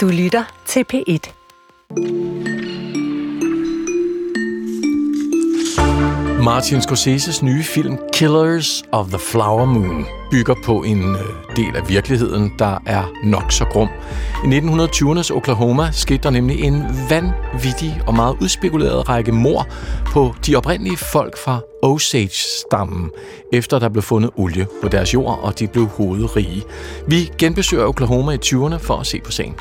Du lytter til P1. Martin Scorseses nye film Killers of the Flower Moon bygger på en øh, del af virkeligheden, der er nok så grum. I 1920'ernes Oklahoma skete der nemlig en vanvittig og meget udspekuleret række mor på de oprindelige folk fra Osage-stammen, efter der blev fundet olie på deres jord, og de blev hovedrige. Vi genbesøger Oklahoma i 20'erne for at se på sagen.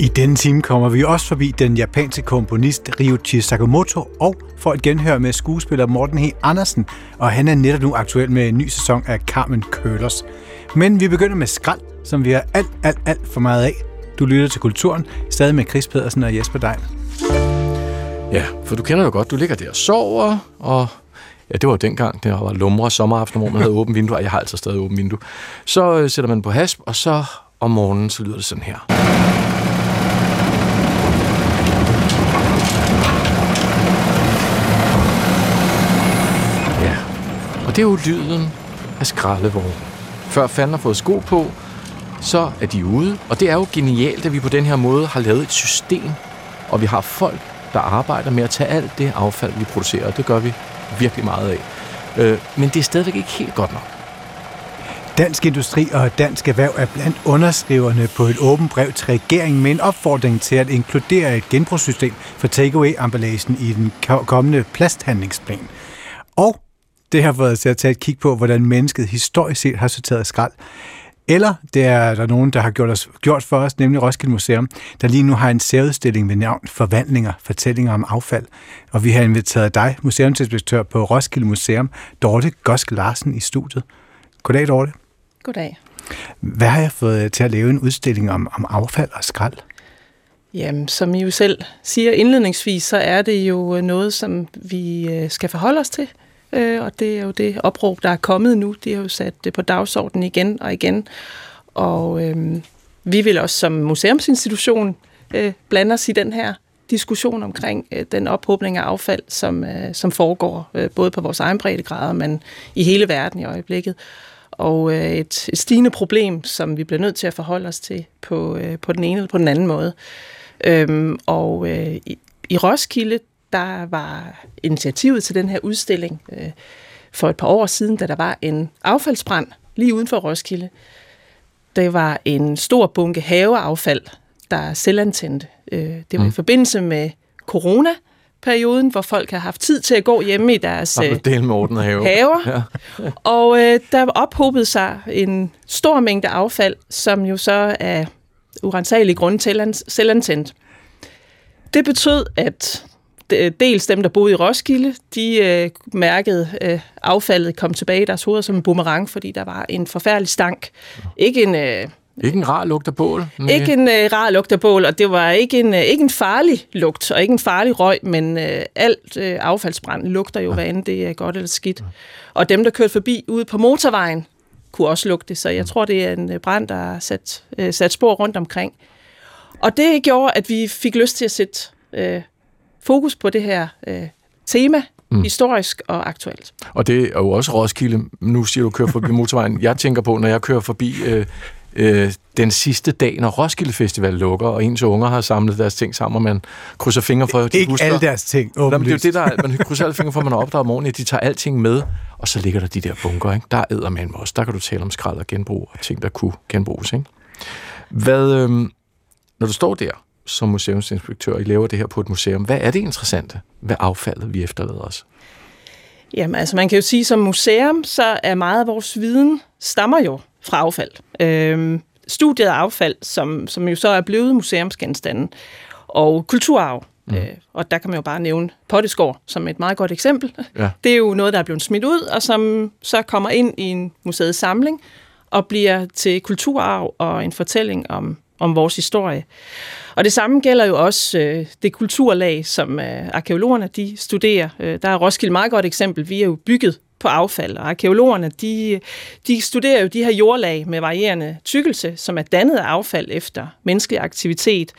I denne time kommer vi også forbi den japanske komponist Ryuichi Sakamoto og får et genhør med skuespiller Morten H. Andersen, og han er netop nu aktuel med en ny sæson af Carmen Curlers. Men vi begynder med skrald, som vi har alt, alt, alt for meget af. Du lytter til Kulturen, stadig med Chris Pedersen og Jesper Dein. Ja, for du kender jo godt, du ligger der og sover, og ja, det var dengang, det var lumre sommeraften, hvor man havde åbent vindue, og jeg har altså stadig åbent vindue. Så øh, sætter man på hasp, og så om morgenen, så lyder det sådan her. Og det er jo lyden af skraldevogn. Før fanden har fået sko på, så er de ude. Og det er jo genialt, at vi på den her måde har lavet et system, og vi har folk, der arbejder med at tage alt det affald, vi producerer. Og det gør vi virkelig meget af. Øh, men det er stadigvæk ikke helt godt nok. Dansk Industri og Dansk Erhverv er blandt underskriverne på et åbent brev til regeringen med en opfordring til at inkludere et genbrugssystem for takeaway-emballagen i den kommende plasthandlingsplan. Og det har fået os til at tage et kig på, hvordan mennesket historisk set har sorteret skrald. Eller det er der nogen, der har gjort, os, gjort for os, nemlig Roskilde Museum, der lige nu har en særudstilling ved navn Forvandlinger, fortællinger om affald. Og vi har inviteret dig, museumsinspektør på Roskilde Museum, Dorte Gosk Larsen, i studiet. Goddag, Dorte. Goddag. Hvad har jeg fået til at lave en udstilling om, om affald og skrald? Jamen, som I jo selv siger indledningsvis, så er det jo noget, som vi øh, skal forholde os til øh, og det er jo det opråb, der er kommet nu. De har jo sat det på dagsordenen igen og igen, og øh, vi vil også som museumsinstitution øh, blande os i den her diskussion omkring øh, den ophobning af affald, som, øh, som foregår øh, både på vores egen breddegrader, men i hele verden i øjeblikket. Og øh, et, et stigende problem, som vi bliver nødt til at forholde os til på, øh, på den ene eller på den anden måde. Øhm, og øh, i, i Roskilde, der var initiativet til den her udstilling øh, for et par år siden, da der var en affaldsbrand lige uden for Roskilde. Det var en stor bunke haveaffald, der selvantændte. Øh, det var mm. i forbindelse med corona, perioden, hvor folk har haft tid til at gå hjemme i deres øh, del med have. haver. Ja. og øh, der ophobede sig en stor mængde affald, som jo så er urensagelige grunde selvantændt. Det betød, at dels dem, der boede i Roskilde, de øh, mærkede øh, affaldet kom tilbage i deres hoveder som en boomerang, fordi der var en forfærdelig stank. Ikke en... Øh, ikke en rar lugt af bål? Nej. Ikke en øh, rar lugt af bål, og det var ikke en, øh, ikke en farlig lugt, og ikke en farlig røg, men øh, alt øh, affaldsbrand lugter jo, ja. hvad end det er godt eller skidt. Og dem, der kørte forbi ude på motorvejen, kunne også lugte, så jeg tror, det er en øh, brand, der har sat, øh, sat spor rundt omkring. Og det gjorde, at vi fik lyst til at sætte øh, fokus på det her øh, tema, mm. historisk og aktuelt. Og det er jo også Roskilde. Nu siger du, kører forbi motorvejen. Jeg tænker på, når jeg kører forbi øh, øh, den sidste dag, når Roskilde Festival lukker, og ens unger har samlet deres ting sammen, og man krydser fingre for, at de Ikke husker. alle deres ting, Nå, men det er jo det, der, man krydser alle fingre for, at man opdager om morgenen, at de tager alting med, og så ligger der de der bunker, ikke? Der æder man også. Der kan du tale om skrald og genbrug, og ting, der kunne genbruges, ikke? Hvad, øh, når du står der, som museumsinspektør, I laver det her på et museum. Hvad er det interessante ved affaldet, vi efterlader os? Jamen, altså man kan jo sige, som museum, så er meget af vores viden stammer jo fra affald. Øhm, studiet af affald, som, som jo så er blevet museumsgenstanden, og kulturarv. Mm. Øh, og der kan man jo bare nævne Potteskår som et meget godt eksempel. Ja. Det er jo noget, der er blevet smidt ud, og som så kommer ind i en museets samling, og bliver til kulturarv og en fortælling om, om vores historie. Og det samme gælder jo også øh, det kulturlag, som øh, arkeologerne de studerer. Øh, der er Roskilde meget godt eksempel. Vi er jo bygget på affald, og arkeologerne de, de studerer jo de her jordlag med varierende tykkelse, som er dannet af affald efter menneskelig aktivitet,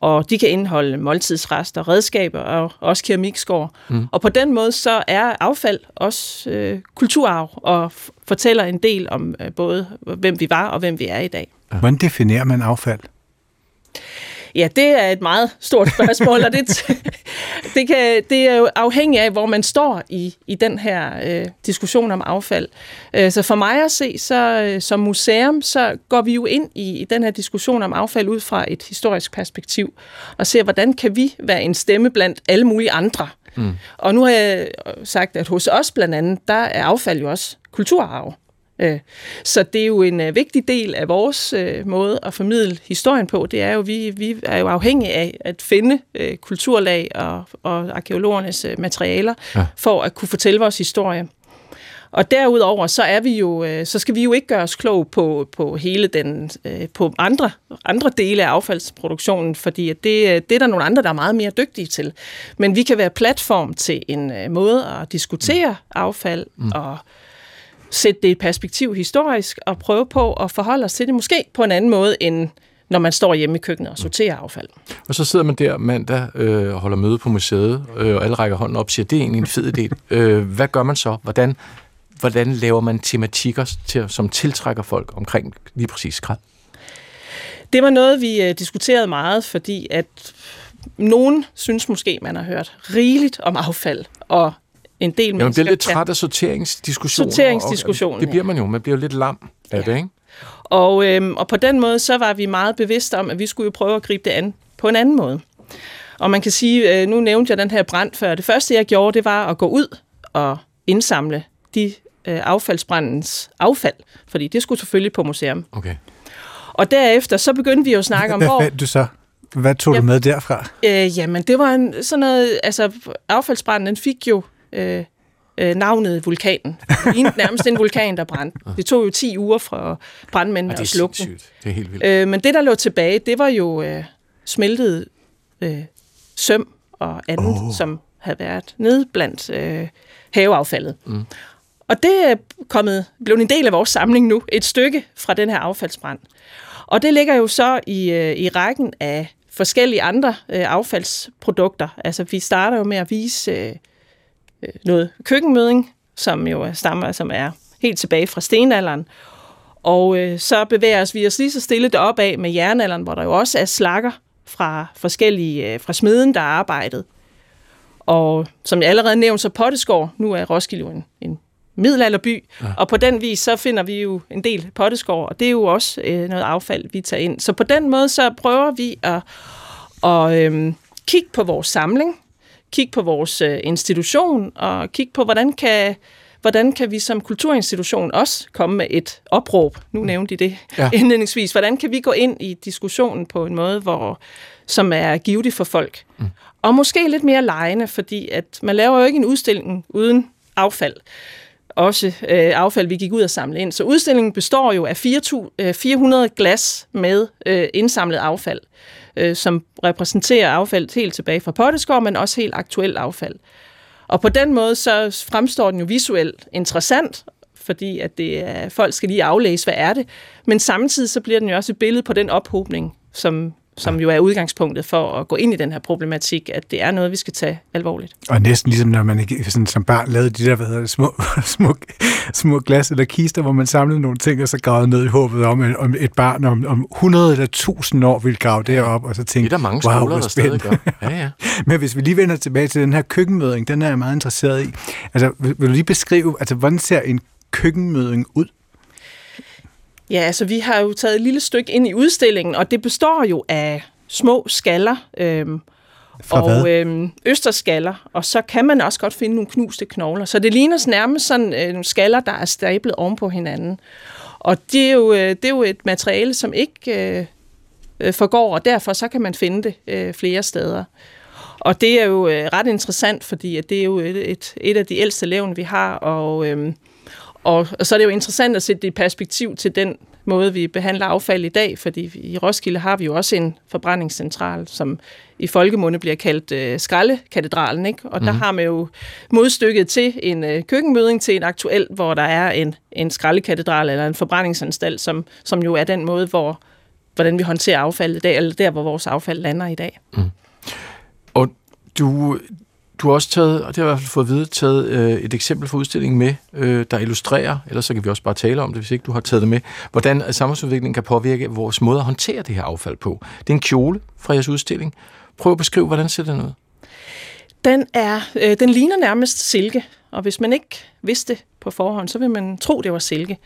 og de kan indeholde måltidsrester, redskaber og også keramikskår. Mm. Og på den måde så er affald også øh, kulturarv og fortæller en del om øh, både, hvem vi var og hvem vi er i dag. Hvordan definerer man affald? Ja, det er et meget stort spørgsmål, og det, det, kan, det er jo afhængigt af, hvor man står i, i den her øh, diskussion om affald. Øh, så for mig at se, så øh, som museum, så går vi jo ind i, i den her diskussion om affald ud fra et historisk perspektiv, og ser, hvordan kan vi være en stemme blandt alle mulige andre. Mm. Og nu har jeg sagt, at hos os blandt andet, der er affald jo også kulturarv. Øh, så det er jo en øh, vigtig del af vores øh, måde at formidle historien på. Det er jo, vi, vi er jo afhængige af at finde kulturlag og, og arkeologernes materialer ja. for at kunne fortælle vores historie. Og derudover, så er vi jo, så skal vi jo ikke gøre os klog på, på hele den, på andre, andre dele af affaldsproduktionen, fordi det, det er der nogle andre, der er meget mere dygtige til. Men vi kan være platform til en måde at diskutere affald mm. og sætte det i perspektiv historisk og prøve på at forholde os til det måske på en anden måde end når man står hjemme i køkkenet og sorterer affald. Og så sidder man der mandag øh, og holder møde på museet, øh, og alle rækker hånden op og siger, det er egentlig en fed idé. øh, hvad gør man så? Hvordan, hvordan laver man tematikker, til, som tiltrækker folk omkring lige præcis skrald? Det var noget, vi øh, diskuterede meget, fordi at nogen synes måske, man har hørt rigeligt om affald, og en del mennesker... Jamen, det er lidt træt af sorteringsdiskussioner. Sorteringsdiskussioner, og, Det bliver man jo. Man bliver jo lidt lam af ja. det, ikke? Og, øhm, og på den måde, så var vi meget bevidste om, at vi skulle jo prøve at gribe det an på en anden måde. Og man kan sige, øh, nu nævnte jeg den her brand før. Det første, jeg gjorde, det var at gå ud og indsamle de øh, affaldsbrændens affald, fordi det skulle selvfølgelig på museum. Okay. Og derefter, så begyndte vi jo at snakke om, hvor... Hvad du så? Hvad tog ja, du med derfra? Øh, jamen, det var en, sådan noget... Altså, affaldsbranden, den fik jo øh, øh, navnet vulkanen. Det nærmest en vulkan, der brændte. Det tog jo 10 uger fra brandmændene at slukke den. Det er helt vildt. Øh, men det, der lå tilbage, det var jo øh, smeltet øh, søm og andet, oh. som havde været nede blandt øh, haveaffaldet. Mm. Og det er kommet, blevet en del af vores samling nu, et stykke fra den her affaldsbrand. Og det ligger jo så i, øh, i rækken af forskellige andre øh, affaldsprodukter. Altså, vi starter jo med at vise øh, øh, noget køkkenmøding, som jo stammer, som er helt tilbage fra stenalderen. Og øh, så bevæger os vi os lige så stille deroppe af med jernalderen, hvor der jo også er slakker fra forskellige, øh, fra smeden, der er arbejdet. Og som jeg allerede nævnte, så Potteskår, nu er Roskilde jo en, en middelalderby, ja. og på den vis, så finder vi jo en del potteskår, og det er jo også øh, noget affald, vi tager ind. Så på den måde, så prøver vi at, at øh, kigge på vores samling, kigge på vores øh, institution og kigge på, hvordan kan, hvordan kan vi som kulturinstitution også komme med et opråb. Nu nævnte de det ja. indledningsvis. Hvordan kan vi gå ind i diskussionen på en måde, hvor, som er givet for folk? Mm. Og måske lidt mere lejende, fordi at man laver jo ikke en udstilling uden affald også øh, affald, vi gik ud og samle ind. Så udstillingen består jo af 400 øh, glas med øh, indsamlet affald øh, Øh, som repræsenterer affald helt tilbage fra Potteskår, men også helt aktuelt affald. Og på den måde så fremstår den jo visuelt interessant, fordi at det er, folk skal lige aflæse, hvad er det. Men samtidig så bliver den jo også et billede på den ophobning, som som jo er udgangspunktet for at gå ind i den her problematik, at det er noget, vi skal tage alvorligt. Og næsten ligesom når man sådan, som barn lavede de der hvad hedder det, små, små, små glas eller kister, hvor man samlede nogle ting, og så gravede ned i håbet om, om et barn om, om 100 eller 1000 år ville grave derop, og så tænkte, det er der mange skoler, wow, der stadig gør. Ja, ja. Men hvis vi lige vender tilbage til den her køkkenmøding, den er jeg meget interesseret i. Altså, vil, vil du lige beskrive, altså, hvordan ser en køkkenmøding ud? Ja, altså vi har jo taget et lille stykke ind i udstillingen, og det består jo af små skaller, øhm, og øhm, østerskaller, og så kan man også godt finde nogle knuste knogler. Så det ligner nærmest sådan øh, nogle skaller, der er stablet oven på hinanden. Og det er jo, øh, det er jo et materiale, som ikke øh, øh, forgår, og derfor så kan man finde det øh, flere steder. Og det er jo øh, ret interessant, fordi at det er jo et, et, et af de ældste levn, vi har, og øh, og, og så er det jo interessant at sætte det i perspektiv til den måde, vi behandler affald i dag, fordi i Roskilde har vi jo også en forbrændingscentral, som i folkemunde bliver kaldt øh, skraldekatedralen, ikke? og mm. der mhm. har man jo modstykket til en øh, køkkenmøding til en aktuel, hvor der er en, en skraldekatedral eller en forbrændingsanstalt, som, som jo er den måde, hvor hvordan vi håndterer affald i dag, eller der, hvor vores affald lander i dag. Mm. Og du du har også taget, og det har jeg i hvert fald fået at vide, taget øh, et eksempel fra udstillingen med, øh, der illustrerer, eller så kan vi også bare tale om det, hvis ikke du har taget det med, hvordan samfundsudviklingen kan påvirke vores måde at håndtere det her affald på. Det er en kjole fra jeres udstilling. Prøv at beskrive, hvordan ser den ud? Den, er, øh, den ligner nærmest silke, og hvis man ikke vidste på forhånd, så vil man tro, det var silke.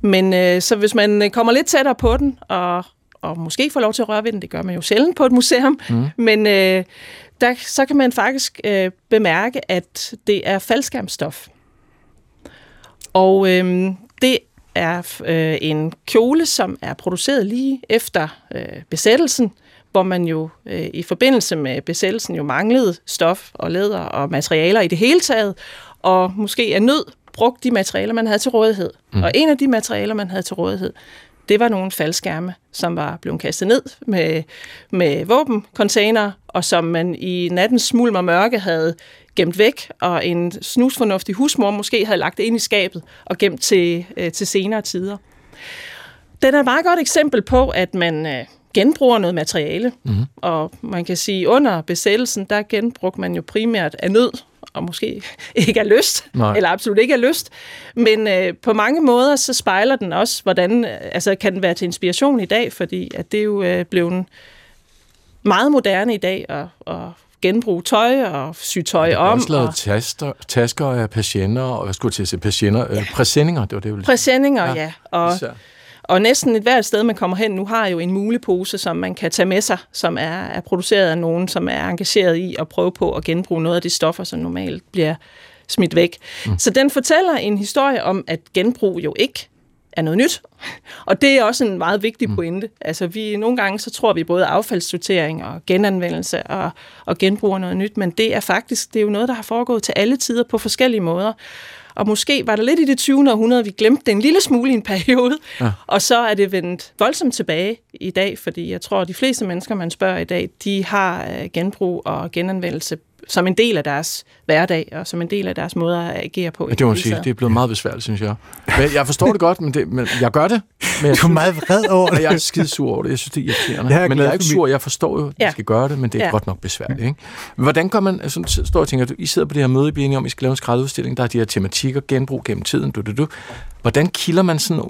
Men øh, så hvis man kommer lidt tættere på den, og, og måske får lov til at røre ved den, det gør man jo sjældent på et museum, mm. men øh, der, så kan man faktisk øh, bemærke, at det er faldskærmstof. Og øh, det er øh, en kjole, som er produceret lige efter øh, besættelsen, hvor man jo øh, i forbindelse med besættelsen jo manglede stof og læder og materialer i det hele taget, og måske er nød brugt de materialer, man havde til rådighed. Mm. Og en af de materialer, man havde til rådighed, det var nogle faldskærme, som var blevet kastet ned med, med våbencontainer, og som man i nattens smulm og mørke havde gemt væk, og en snusfornuftig husmor måske havde lagt det ind i skabet og gemt til, øh, til senere tider. Den er et meget godt eksempel på, at man øh, genbruger noget materiale, mm-hmm. og man kan sige, under besættelsen, der genbrugte man jo primært af nød, og måske ikke er lyst, Nej. eller absolut ikke er lyst. Men øh, på mange måder, så spejler den også, hvordan øh, altså, kan den være til inspiration i dag, fordi at det jo øh, blevet meget moderne i dag at, at genbruge tøj og sy tøj om. også lavet og... tasker, tasker af patienter, og jeg skulle til at sige patienter, øh, ja. øh, præsendinger, det var det, jeg Præsendinger, ja. ja. Og, Især. Og næsten et hvert sted, man kommer hen nu, har jo en mulepose, som man kan tage med sig, som er, er produceret af nogen, som er engageret i at prøve på at genbruge noget af de stoffer, som normalt bliver smidt væk. Mm. Så den fortæller en historie om, at genbrug jo ikke er noget nyt. Og det er også en meget vigtig mm. pointe. Altså vi, nogle gange så tror vi både affaldssortering og genanvendelse og, og genbrug noget nyt, men det er faktisk det er jo noget, der har foregået til alle tider på forskellige måder. Og måske var der lidt i det 20. århundrede, vi glemte det en lille smule i en periode, ja. og så er det vendt voldsomt tilbage i dag, fordi jeg tror, at de fleste mennesker, man spørger i dag, de har øh, genbrug og genanvendelse som en del af deres hverdag, og som en del af deres måde at agere på. Ja, det må sige, det er blevet meget besværligt, synes jeg. Men jeg forstår det godt, men, det, men jeg gør det. Men jeg du er meget vred over det. Jeg er skide sur over det. Jeg synes, det er irriterende. Jeg er men jeg er ikke sur. Jeg forstår jo, at ja. skal gøre det, men det er ja. godt nok besværligt. Ikke? Hvordan gør man, altså, står og tænker, I sidder på det her møde, I bliver enige om, I skal lave en skrædderudstilling, der er de her tematikker, genbrug gennem tiden, du, du, du. Hvordan kilder man sådan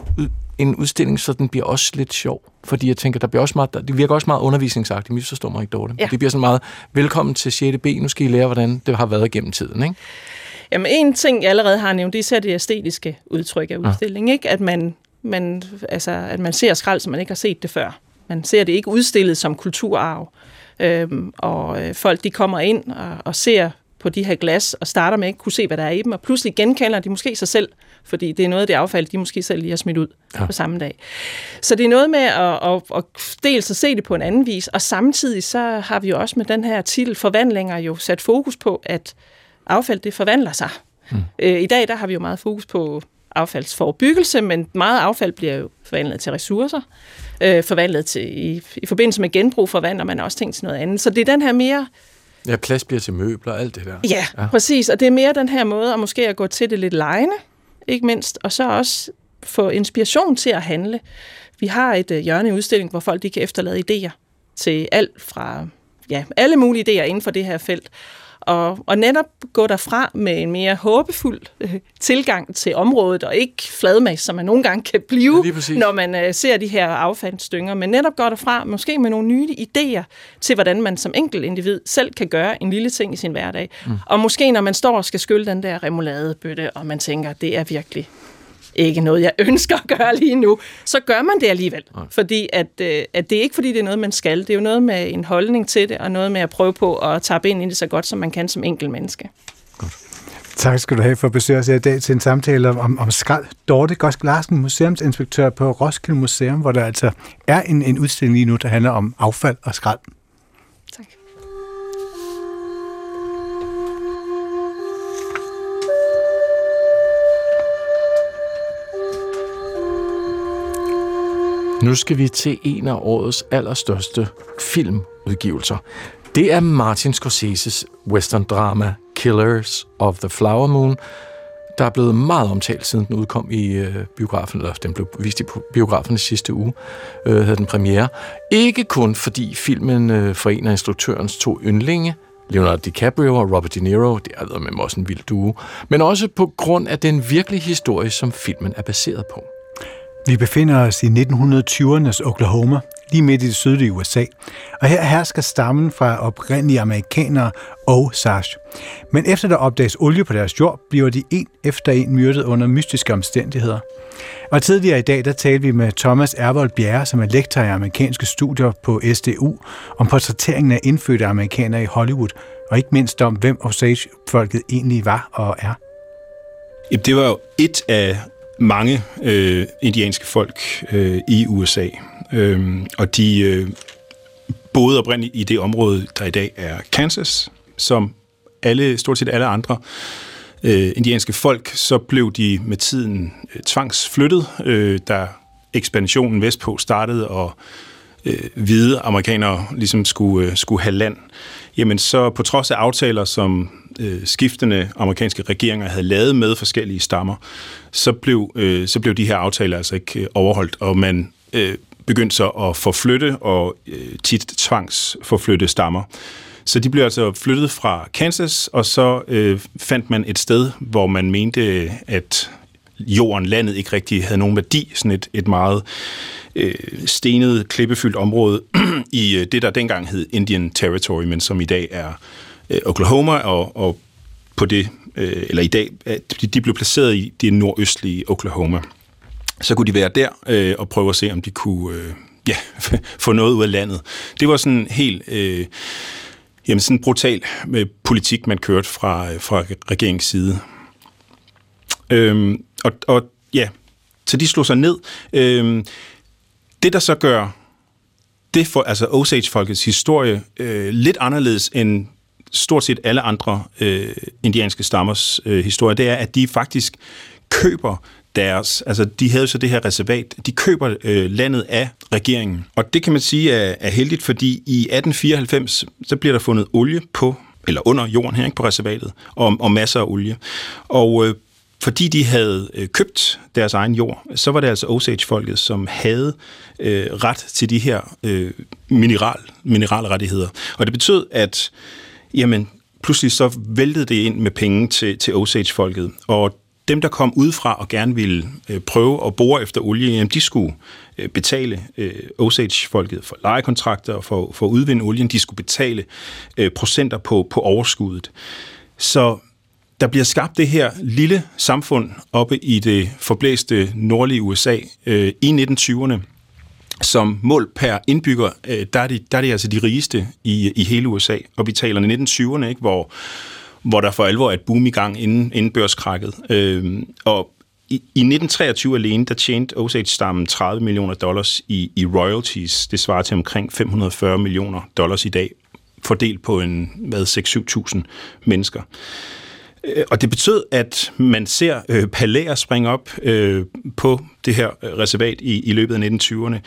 en udstilling, så den bliver også lidt sjov. Fordi jeg tænker, der bliver også meget, det virker også meget undervisningsagtigt, misforstår mig ikke dårligt. Ja. Det bliver sådan meget, velkommen til 6. B, nu skal I lære, hvordan det har været gennem tiden, ikke? Jamen en ting, jeg allerede har nævnt, det er især det æstetiske udtryk af udstillingen, ja. ikke? At man, man, altså, at man ser skrald, som man ikke har set det før. Man ser det ikke udstillet som kulturarv. Øhm, og øh, folk de kommer ind og, og ser på de her glas, og starter med at ikke kunne se, hvad der er i dem, og pludselig genkender de måske sig selv, fordi det er noget af det affald, de måske selv lige har smidt ud ja. på samme dag. Så det er noget med at, at, at dels at se det på en anden vis, og samtidig så har vi jo også med den her titel Forvandlinger jo sat fokus på, at affald det forvandler sig. Mm. Øh, I dag der har vi jo meget fokus på affaldsforbyggelse, men meget affald bliver jo forvandlet til ressourcer. Øh, forvandlet til, i, i forbindelse med genbrug forvandler man også ting til noget andet. Så det er den her mere Ja, plads bliver til møbler og alt det der. Ja, ja, præcis. Og det er mere den her måde at måske at gå til det lidt lejende, ikke mindst, og så også få inspiration til at handle. Vi har et uh, hjørne i udstillingen, hvor folk de kan efterlade idéer til alt fra ja, alle mulige idéer inden for det her felt og, og netop gå derfra med en mere håbefuld øh, tilgang til området, og ikke fladmas, som man nogle gange kan blive, ja, når man øh, ser de her affaldsstynger, men netop gå derfra måske med nogle nye idéer til, hvordan man som enkelt individ selv kan gøre en lille ting i sin hverdag. Mm. Og måske når man står og skal skylle den der remouladebøtte, og man tænker, det er virkelig ikke noget, jeg ønsker at gøre lige nu, så gør man det alligevel. Nej. Fordi at, øh, at det er ikke fordi, det er noget, man skal. Det er jo noget med en holdning til det, og noget med at prøve på at tappe ind i det så godt, som man kan som enkelt menneske. Godt. Tak skal du have for at besøge os i dag til en samtale om, om skrald. Dorte Gosk Larsen, museumsinspektør på Roskilde Museum, hvor der altså er en, en udstilling lige nu, der handler om affald og skrald. Nu skal vi til en af årets allerstørste filmudgivelser. Det er Martin Scorseses western drama Killers of the Flower Moon, der er blevet meget omtalt, siden den udkom i øh, biografen, eller den blev vist i biografen i sidste uge, øh, havde den premiere. Ikke kun fordi filmen øh, forener instruktørens to yndlinge, Leonardo DiCaprio og Robert De Niro, det er med også en vild duo, men også på grund af den virkelige historie, som filmen er baseret på. Vi befinder os i 1920'ernes Oklahoma, lige midt i det sydlige USA, og her hersker stammen fra oprindelige amerikanere og Sarge. Men efter der opdages olie på deres jord, bliver de en efter en myrdet under mystiske omstændigheder. Og tidligere i dag, der talte vi med Thomas Ervold Bjerre, som er lektor i amerikanske studier på SDU, om portrætteringen af indfødte amerikanere i Hollywood, og ikke mindst om, hvem Osage-folket egentlig var og er. Det var jo et af mange øh, indianske folk øh, i USA. Øh, og de øh, boede oprindeligt i det område, der i dag er Kansas, som alle, stort set alle andre øh, indianske folk, så blev de med tiden øh, tvangsflyttet, øh, da ekspansionen vestpå startede, og øh, hvide amerikanere ligesom skulle, øh, skulle have land. Jamen så på trods af aftaler, som øh, skiftende amerikanske regeringer havde lavet med forskellige stammer, så blev, øh, så blev de her aftaler altså ikke øh, overholdt, og man øh, begyndte så at forflytte og øh, tit tvangsforflytte stammer. Så de blev altså flyttet fra Kansas, og så øh, fandt man et sted, hvor man mente, øh, at jorden, landet ikke rigtig havde nogen værdi. Sådan et, et meget øh, stenet, klippefyldt område i øh, det, der dengang hed Indian Territory, men som i dag er øh, Øh, Oklahoma, og, og på det, øh, eller i dag, øh, de, de blev placeret i det nordøstlige Oklahoma. Så kunne de være der øh, og prøve at se, om de kunne øh, ja, få noget ud af landet. Det var sådan helt... Øh, jamen sådan en brutal med politik, man kørte fra, fra regeringens side. Øhm, og, og ja, så de slog sig ned. Øhm, det, der så gør det for altså Osage-folkets historie øh, lidt anderledes end stort set alle andre øh, indianske stammers øh, historie, det er, at de faktisk køber deres, altså de havde så det her reservat, de køber øh, landet af regeringen. Og det kan man sige er, er heldigt, fordi i 1894, så bliver der fundet olie på, eller under jorden her, ikke, på reservatet, og, og masser af olie. Og øh, fordi de havde øh, købt deres egen jord, så var det altså Osage-folket, som havde øh, ret til de her øh, mineral, mineralrettigheder. Og det betød, at jamen, pludselig så væltede det ind med penge til, til Osage-folket. Og dem, der kom udefra og gerne ville øh, prøve at bore efter olie, jamen, de skulle øh, betale øh, Osage-folket for lejekontrakter og for, for at udvinde olien. De skulle betale øh, procenter på, på overskuddet. Så der bliver skabt det her lille samfund oppe i det forblæste nordlige USA øh, i 1920'erne, som mål per indbygger, øh, der, er det, der er det altså de rigeste i, i hele USA. Og vi taler 1920'erne, ikke, hvor hvor der for alvor er et boom i gang inden, inden børskrakket. Øh, og i, i 1923 alene, der tjente Osage-stammen 30 millioner dollars i, i royalties. Det svarer til omkring 540 millioner dollars i dag, fordelt på en, hvad, 6-7.000 mennesker. Øh, og det betød, at man ser øh, palæer springe op øh, på det her øh, reservat i, i løbet af 1920'erne.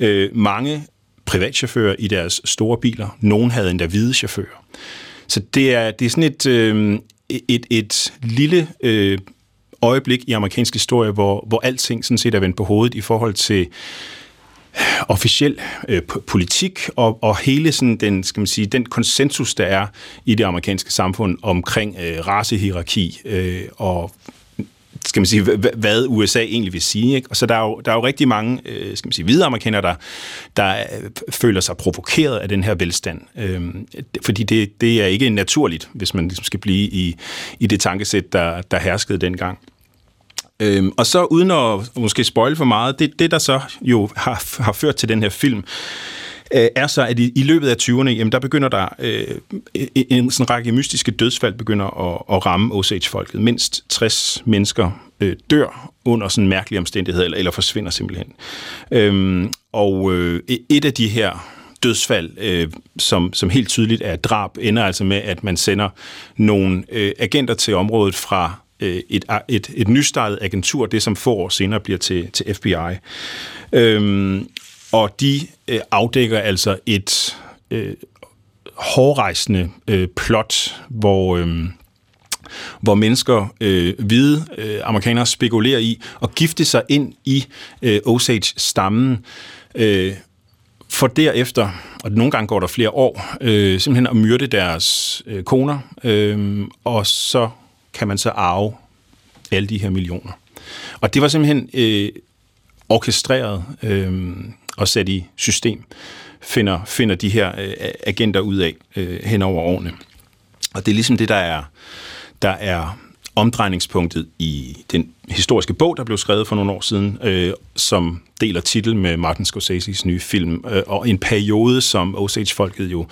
Øh, mange privatchauffører i deres store biler. Nogen havde endda hvide chauffører. Så det er, det er sådan et, øh, et, et lille øh, øjeblik i amerikansk historie, hvor, hvor alting sådan set er vendt på hovedet i forhold til officiel øh, politik og, og hele sådan den, skal man sige, den konsensus, der er i det amerikanske samfund omkring øh, racehierarki øh, og skal man sige, hvad USA egentlig vil sige. Ikke? Og så der er jo, der er jo rigtig mange øh, skal man sige, hvide amerikanere, der, der øh, føler sig provokeret af den her velstand. Øh, fordi det, det er ikke naturligt, hvis man ligesom skal blive i, i det tankesæt, der, der herskede dengang. Øhm, og så uden at måske spoil for meget, det, det der så jo har, har ført til den her film, øh, er så, at i, i løbet af 20'erne, jamen, der begynder der øh, en sådan række mystiske dødsfald begynder at, at ramme Osage-folket. Mindst 60 mennesker øh, dør under sådan mærkelige omstændigheder, eller, eller forsvinder simpelthen. Øhm, og øh, e-, et af de her dødsfald, øh, som, som helt tydeligt er drab, ender altså med, at man sender nogle øh, agenter til området fra øh, et, et, et nystartet agentur, det som få år senere bliver til, til FBI. Øhm, og de øh, afdækker altså et øh, hårdrejsende øh, plot, hvor... Øh, hvor mennesker, øh, hvide øh, amerikanere, spekulerer i at gifte sig ind i øh, Osage-stammen, øh, for derefter og nogle gange går der flere år, øh, simpelthen at myrde deres øh, koner, øh, og så kan man så arve alle de her millioner. Og det var simpelthen øh, orkestreret øh, og sat i system, finder, finder de her øh, agenter ud af øh, hen over årene. Og det er ligesom det, der er, der er omdrejningspunktet i den historiske bog, der blev skrevet for nogle år siden, øh, som deler titel med Martin Scorseses nye film, øh, og en periode, som Osage-folket jo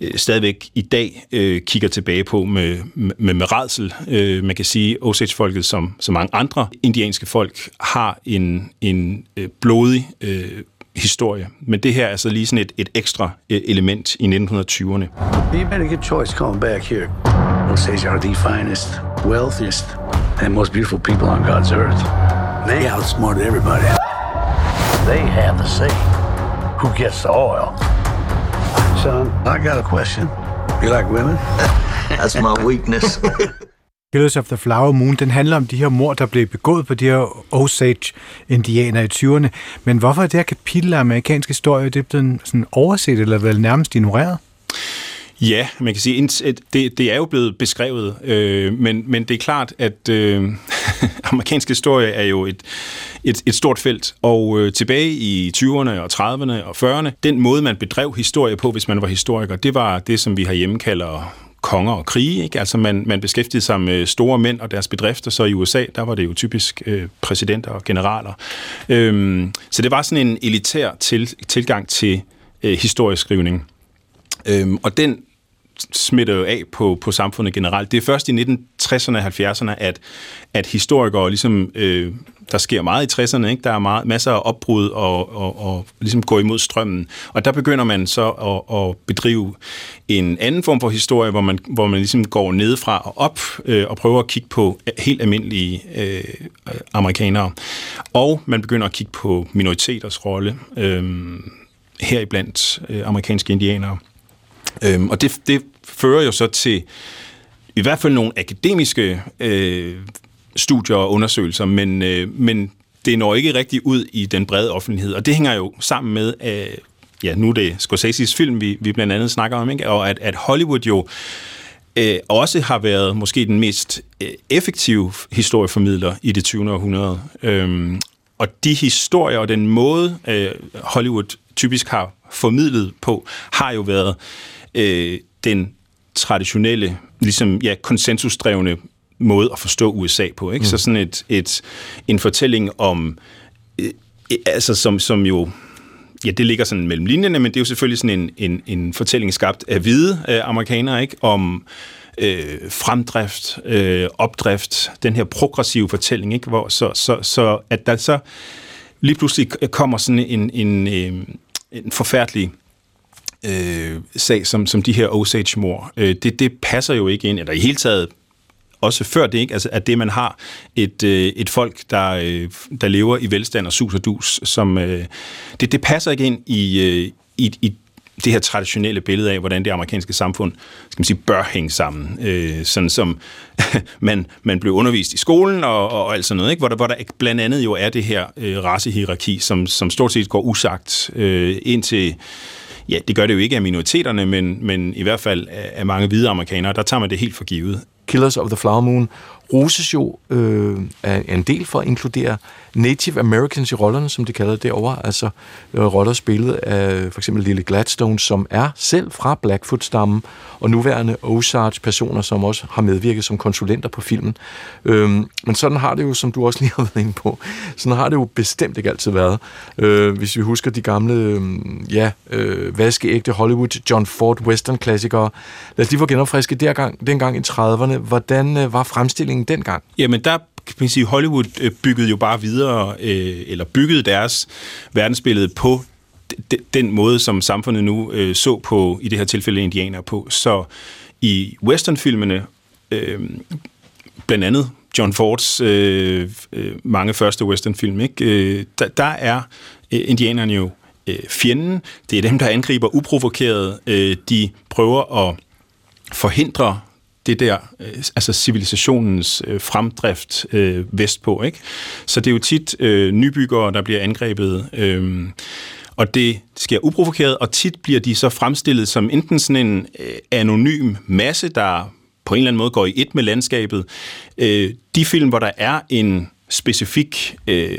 øh, stadigvæk i dag øh, kigger tilbage på med, med, med redsel. Øh, man kan sige, Osage-folket, som så mange andre indianske folk, har en, en øh, blodig øh, historie. Men det her er så lige sådan et, et ekstra øh, element i 1920'erne. You made a good choice coming back here. Osage are the finest, wealthiest, and most beautiful people on God's earth. They outsmarted everybody. They have the say. Who gets the oil? Son, I got a question. You like women? That's my weakness. Killers of the Flower Moon, den handler om de her mor, der blev begået på de her Osage-indianer i 20'erne. Men hvorfor er det her kapitel af amerikansk historie, det er blevet sådan overset eller vel nærmest ignoreret? Ja, man kan sige, at det, det er jo blevet beskrevet, øh, men, men det er klart, at øh, amerikansk historie er jo et, et, et stort felt, og øh, tilbage i 20'erne og 30'erne og 40'erne, den måde, man bedrev historie på, hvis man var historiker, det var det, som vi herhjemme kalder konger og krige. Ikke? Altså man, man beskæftigede sig med store mænd og deres bedrifter, så i USA, der var det jo typisk øh, præsidenter og generaler. Øhm, så det var sådan en elitær til, tilgang til øh, historieskrivning. Øhm, og den smitter jo af på, på samfundet generelt. Det er først i 1960'erne og 70'erne, at, at historikere ligesom... Øh, der sker meget i 60'erne, ikke? der er meget, masser af opbrud og, og, og ligesom gå imod strømmen. Og der begynder man så at, at bedrive en anden form for historie, hvor man, hvor man ligesom går nedefra og op øh, og prøver at kigge på helt almindelige øh, amerikanere. Og man begynder at kigge på minoriteters rolle, øh, heriblandt øh, amerikanske indianere. Øhm, og det, det fører jo så til i hvert fald nogle akademiske øh, studier og undersøgelser, men, øh, men det når ikke rigtig ud i den brede offentlighed. Og det hænger jo sammen med, øh, ja, nu er det Scorsese's film, vi, vi blandt andet snakker om, ikke? og at, at Hollywood jo øh, også har været måske den mest øh, effektive historieformidler i det 20. århundrede. Øhm, og de historier og den måde, øh, Hollywood typisk har formidlet på, har jo været øh, den traditionelle, ligesom ja, konsensusdrevne måde at forstå USA på. Ikke? Mm. Så sådan et, et, en fortælling om, øh, altså som, som jo ja, det ligger sådan mellem linjerne, men det er jo selvfølgelig sådan en, en, en fortælling skabt af hvide øh, amerikanere, ikke? Om øh, fremdrift, øh, opdrift, den her progressive fortælling, ikke? Hvor så, så, så at der så lige pludselig kommer sådan en, en, en, øh, en forfærdelig øh, sag som, som de her Osage-mor, øh, det, det passer jo ikke ind, eller i hele taget også før det, ikke? Altså, at det, man har et, øh, et folk, der, øh, der lever i velstand og sus og dus, som, øh, det, det passer ikke ind i, øh, i, i det her traditionelle billede af, hvordan det amerikanske samfund skal man sige, bør hænge sammen. Øh, sådan som man, man blev undervist i skolen og, og, og alt sådan noget, ikke? Hvor, der, hvor der blandt andet jo er det her øh, racehierarki, som, som stort set går usagt øh, indtil ja, det gør det jo ikke af minoriteterne, men, men i hvert fald af mange hvide amerikanere, der tager man det helt for givet. Killers of the Flower Moon roses jo øh, af en del for at inkludere Native Americans i rollerne, som de kalder det derovre. Altså øh, roller spillet af for eksempel Lily Gladstone, som er selv fra Blackfoot-stammen, og nuværende Osage-personer, som også har medvirket som konsulenter på filmen. Øh, men sådan har det jo, som du også lige har været inde på, sådan har det jo bestemt ikke altid været. Øh, hvis vi husker de gamle, øh, ja, øh, vaskeægte Hollywood John Ford western-klassikere, lad os lige få genopfrisket dengang, dengang i 30'erne. Hvordan øh, var fremstillingen dengang? Jamen, der kan man sige, Hollywood øh, byggede jo bare videre, øh, eller byggede deres verdensbillede på den måde, som samfundet nu så på, i det her tilfælde indianer på. Så i westernfilmene, øh, blandt andet John Fords øh, øh, mange første westernfilm, ikke? Øh, der, der er øh, indianerne jo øh, fjenden. Det er dem, der angriber uprovokeret. Øh, de prøver at forhindre det der, øh, altså civilisationens øh, fremdrift øh, vestpå. Ikke? Så det er jo tit øh, nybyggere, der bliver angrebet. Øh, og det sker uprovokeret, og tit bliver de så fremstillet som enten sådan en øh, anonym masse, der på en eller anden måde går i et med landskabet. Øh, de film, hvor der er en specifik øh,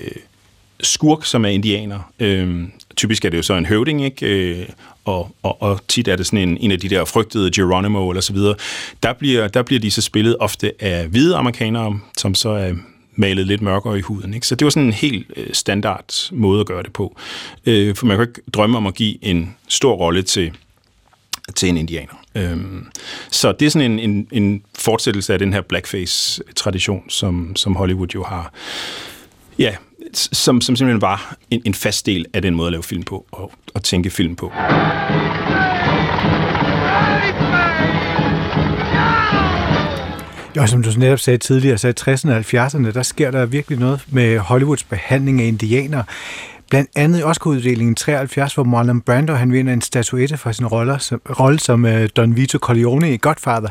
skurk, som er indianer. Øh, typisk er det jo så en høvding, ikke? Øh, og, og, og tit er det sådan en, en af de der frygtede Geronimo eller så videre. Der bliver, der bliver de så spillet ofte af hvide amerikanere, som så er malet lidt mørkere i huden. Ikke? Så det var sådan en helt øh, standard måde at gøre det på. Øh, for man kan ikke drømme om at give en stor rolle til, til en indianer. Øhm, så det er sådan en, en, en fortsættelse af den her blackface-tradition, som, som Hollywood jo har, ja, som, som simpelthen var en, en fast del af den måde at lave film på og, og tænke film på. Ja, som du netop sagde tidligere, så i 60'erne og 70'erne, der sker der virkelig noget med Hollywoods behandling af indianer. Blandt andet i Oscar-uddelingen 73, hvor Marlon Brando han vinder en statuette for sin rolle som, rolle som uh, Don Vito Corleone i Godfather.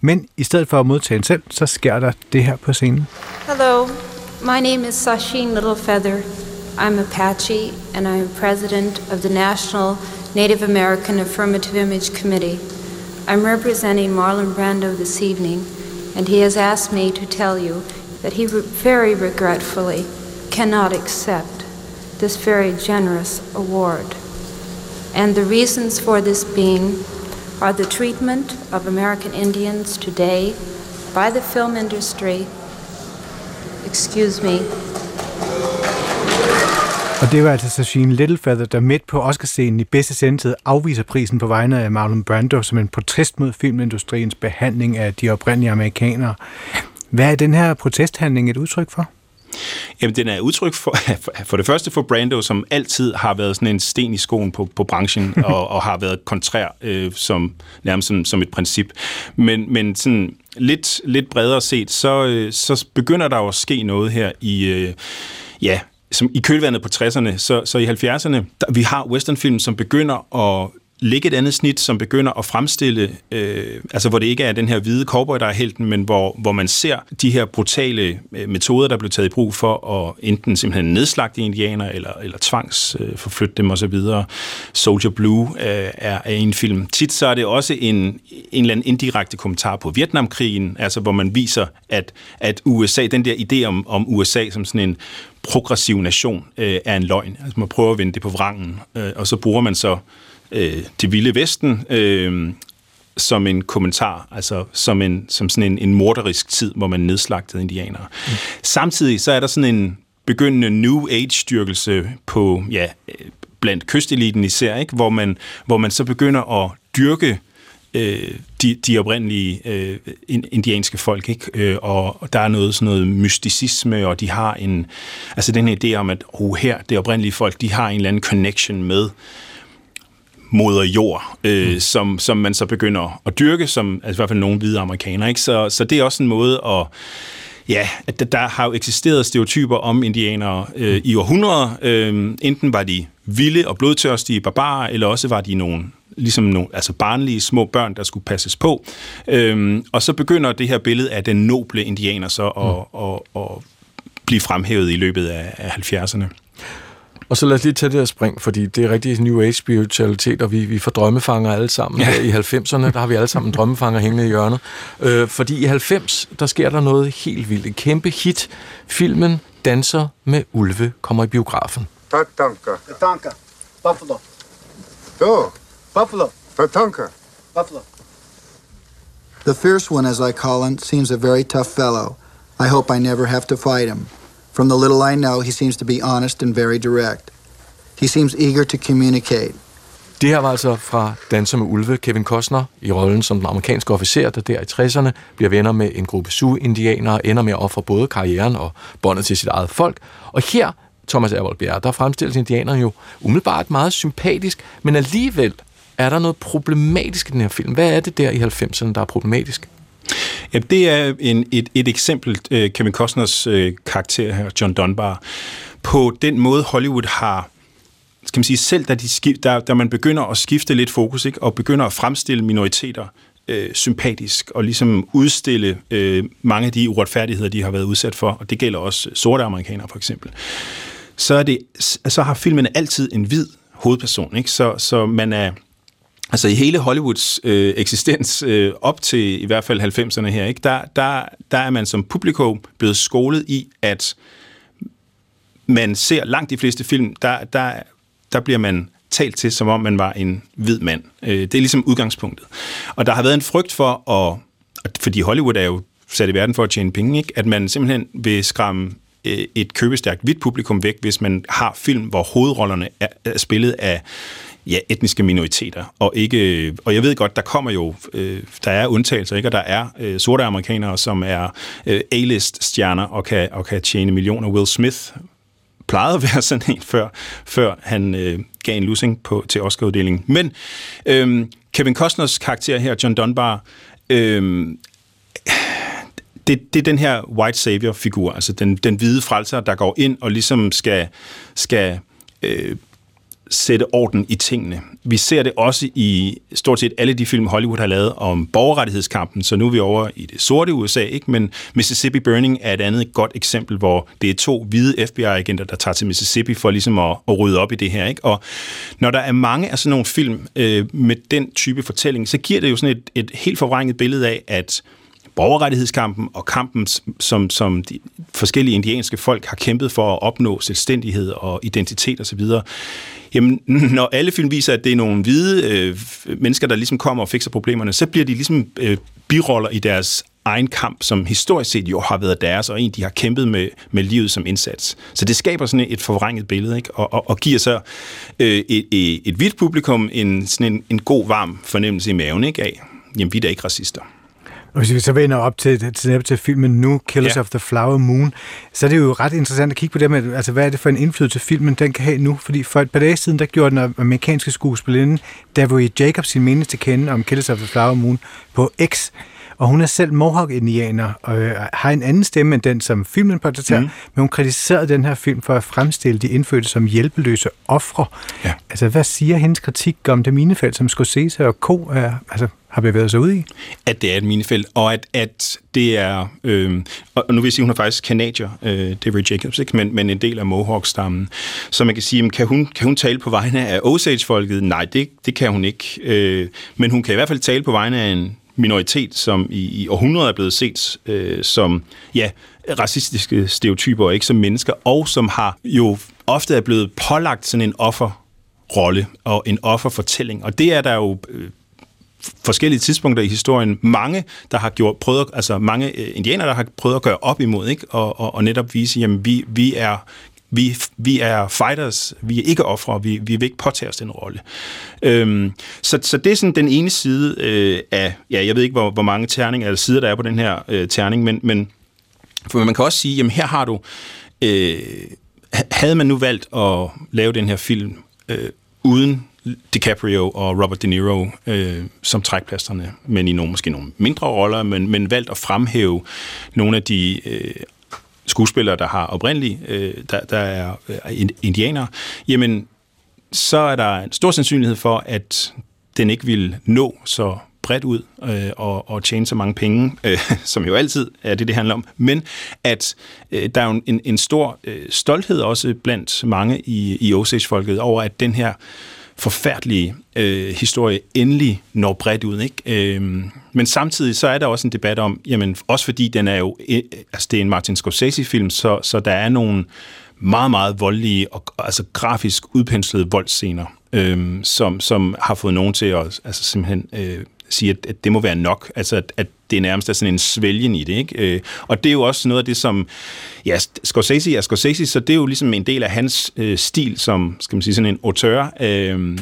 Men i stedet for at modtage en selv, så sker der det her på scenen. Hello, my name is Sasheen Littlefeather. I'm Apache, and I'm president of the National Native American Affirmative Image Committee. I'm representing Marlon Brando this evening, and he has asked me to tell you that he re- very regretfully cannot accept this very generous award. And the reasons for this being are the treatment of American Indians today by the film industry, excuse me, Og det var altså Sashine Littlefeather, der midt på Oscarscenen i bedste sendtid afviser prisen på vegne af Marlon Brando som en protest mod filmindustriens behandling af de oprindelige amerikanere. Hvad er den her protesthandling et udtryk for? Jamen, den er udtryk for, for det første for Brando, som altid har været sådan en sten i skoen på, på branchen, og, og har været kontrær øh, som, nærmest som, som et princip. Men, men sådan lidt, lidt bredere set, så, øh, så begynder der jo at ske noget her i, øh, ja, som i kølvandet på 60'erne, så, så i 70'erne, der, vi har westernfilm, som begynder at lægge et andet snit, som begynder at fremstille, øh, altså hvor det ikke er den her hvide cowboy, der er helten, men hvor, hvor man ser de her brutale øh, metoder, der blev taget i brug for at enten simpelthen nedslagte indianer, eller, eller tvangsforflytte øh, dem osv. Soldier Blue øh, er, er en film. Tit så er det også en, en eller anden indirekte kommentar på Vietnamkrigen, altså hvor man viser, at, at USA, den der idé om, om USA som sådan en progressiv nation, øh, er en løgn. Altså man prøver at vende det på vrangen, øh, og så bruger man så øh, det vilde vesten øh, som en kommentar, altså som, en, som sådan en, en morderisk tid, hvor man nedslagtede indianere. Mm. Samtidig så er der sådan en begyndende New Age-styrkelse på, ja, blandt kysteliten især, ikke? Hvor, man, hvor man så begynder at dyrke øh, de, de oprindelige øh, indianske folk, ikke? Øh, og, og der er noget sådan noget mysticisme, og de har en, altså den her idé om, at oh, her, det oprindelige folk, de har en eller anden connection med moder jord, øh, mm. som, som man så begynder at dyrke, som altså i hvert fald nogle hvide amerikanere. Ikke? Så, så det er også en måde at Ja, at der har jo eksisteret stereotyper om indianere øh, mm. i århundreder. Øh, enten var de vilde og blodtørstige barbarer, eller også var de nogle ligesom nogle altså barnlige små børn, der skulle passes på. Øhm, og så begynder det her billede af den noble indianer så at, mm. at, at, at blive fremhævet i løbet af, af 70'erne. Og så lad os lige tage det her spring, fordi det er rigtig New Age spiritualitet, og vi, vi får drømmefanger alle sammen. Ja. I 90'erne, der har vi alle sammen drømmefanger hængende i hjørnet. Øh, fordi i 90, der sker der noget helt vildt. En kæmpe hit. Filmen Danser med ulve kommer i biografen. Tatanka. Tatanka. Buffalo. Jo. Buffalo. Tatanka. Buffalo. The fierce one, as I call him, seems a very tough fellow. I hope I never have to fight him. From the little I know, he seems to be honest and very direct. He seems eager to communicate. Det her var altså fra Danser med Ulve, Kevin Costner, i rollen som den amerikanske officer, der der i 60'erne bliver venner med en gruppe Sioux-indianere, ender med at ofre både karrieren og båndet til sit eget folk. Og her, Thomas Ervold Bjerre, der fremstilles indianerne jo umiddelbart meget sympatisk, men alligevel er der noget problematisk i den her film. Hvad er det der i 90'erne, der er problematisk? Ja, det er en, et, et eksempel, øh, Kevin Costners øh, karakter her, John Dunbar, på den måde Hollywood har skal man sige, selv da, de skif, da, da man begynder at skifte lidt fokus, ikke, og begynder at fremstille minoriteter øh, sympatisk, og ligesom udstille øh, mange af de uretfærdigheder, de har været udsat for, og det gælder også sorte amerikanere for eksempel, så, er det, så har filmen altid en hvid hovedperson. Ikke? Så, så man er... Altså i hele Hollywoods øh, eksistens øh, op til i hvert fald 90'erne her, ikke, der, der, der er man som publikum blevet skolet i, at man ser langt de fleste film, der, der, der bliver man talt til, som om man var en hvid mand. Øh, det er ligesom udgangspunktet. Og der har været en frygt for, at, fordi Hollywood er jo sat i verden for at tjene penge, ikke? at man simpelthen vil skræmme øh, et købestærkt hvidt publikum væk, hvis man har film, hvor hovedrollerne er, er spillet af ja, etniske minoriteter. Og, ikke, og jeg ved godt, der kommer jo, øh, der er undtagelser, ikke? og der er øh, sorte amerikanere, som er øh, A-list-stjerner og kan, og kan tjene millioner. Will Smith plejede at være sådan en, før, før han øh, gav en losing på, til Oscar-uddelingen. Men øh, Kevin Costners karakter her, John Dunbar, øh, det, det er den her white savior-figur, altså den, den hvide frelser, der går ind og ligesom skal, skal øh, sætte orden i tingene. Vi ser det også i stort set alle de film, Hollywood har lavet om borgerrettighedskampen, så nu er vi over i det sorte USA, ikke? men Mississippi Burning er et andet godt eksempel, hvor det er to hvide FBI-agenter, der tager til Mississippi for ligesom at, at rydde op i det her. Ikke? Og når der er mange af sådan nogle film øh, med den type fortælling, så giver det jo sådan et, et helt forvrænget billede af, at borgerrettighedskampen og kampen, som, som de forskellige indianske folk har kæmpet for at opnå selvstændighed og identitet osv., jamen, når alle film viser, at det er nogle hvide øh, mennesker, der ligesom kommer og fikser problemerne, så bliver de ligesom øh, biroller i deres egen kamp, som historisk set jo har været deres, og en, de har kæmpet med, med livet som indsats. Så det skaber sådan et forvrænget billede, ikke? Og, og, og giver så øh, et, et, et hvidt publikum en, sådan en, en god, varm fornemmelse i maven ikke? af, jamen vi er da ikke racister. Og hvis vi så vender op til, til, til filmen nu, Killers ja. of the Flower Moon, så er det jo ret interessant at kigge på det med, altså hvad er det for en indflydelse filmen den kan have nu? Fordi for et par dage siden, der gjorde den amerikanske skuespillerinde Davy Jacobs sin mening til kende om Killers of the Flower Moon på X, og hun er selv Mohawk-indianer og øh, har en anden stemme end den, som filmen portrætterer, mm. men hun kritiserede den her film for at fremstille de indfødte som hjælpeløse ofre. Ja. Altså, hvad siger hendes kritik om det minefelt, som Scorsese og Co. Er, altså, har bevæget sig ud i? At det er et minefelt, og at, at det er... Øh, og nu vil jeg sige, hun er faktisk kanadier, øh, David Jacobs, ikke? Men, men en del af Mohawk-stammen. Så man kan sige, kan hun, kan hun tale på vegne af Osage-folket? Nej, det, det kan hun ikke. Øh, men hun kan i hvert fald tale på vegne af en minoritet, som i, i århundreder er blevet set øh, som ja, racistiske stereotyper, ikke som mennesker, og som har jo ofte er blevet pålagt sådan en offerrolle og en offerfortælling. Og det er der jo øh, forskellige tidspunkter i historien mange, der har gjort, prøvet, altså mange øh, indianere, der har prøvet at gøre op imod, ikke? Og, og, og netop vise, jamen vi, vi er vi, vi er fighters, vi er ikke ofre, vi, vi vil ikke påtage os den rolle. Øhm, så, så det er sådan den ene side øh, af, ja, jeg ved ikke, hvor, hvor mange terninger eller sider der er på den her øh, terning, men, men for man kan også sige, jamen her har du, øh, havde man nu valgt at lave den her film øh, uden DiCaprio og Robert De Niro øh, som trækplasterne, men i nogle, måske nogle mindre roller, men, men valgt at fremhæve nogle af de øh, skuespillere, der har oprindeligt, øh, der, der er øh, indianere, jamen så er der en stor sandsynlighed for, at den ikke vil nå så bredt ud øh, og, og tjene så mange penge, øh, som jo altid er det, det handler om, men at øh, der er jo en, en stor øh, stolthed også blandt mange i, i Osage-folket over, at den her forfærdelige øh, historie endelig når bredt ud. Ikke? Øh, men samtidig så er der også en debat om, jamen også fordi den er jo, øh, altså det er en Martin Scorsese-film, så, så der er nogle meget, meget voldelige og altså grafisk udpenslede voldscener, øh, som, som har fået nogen til at altså simpelthen øh, sige, at, at det må være nok. Altså, at, at det nærmest er sådan en svælgen i det. Ikke? Øh, og det er jo også noget af det, som... Ja, Scorsese er Scorsese, så det er jo ligesom en del af hans øh, stil som, skal man sige, sådan en auteur. Øh,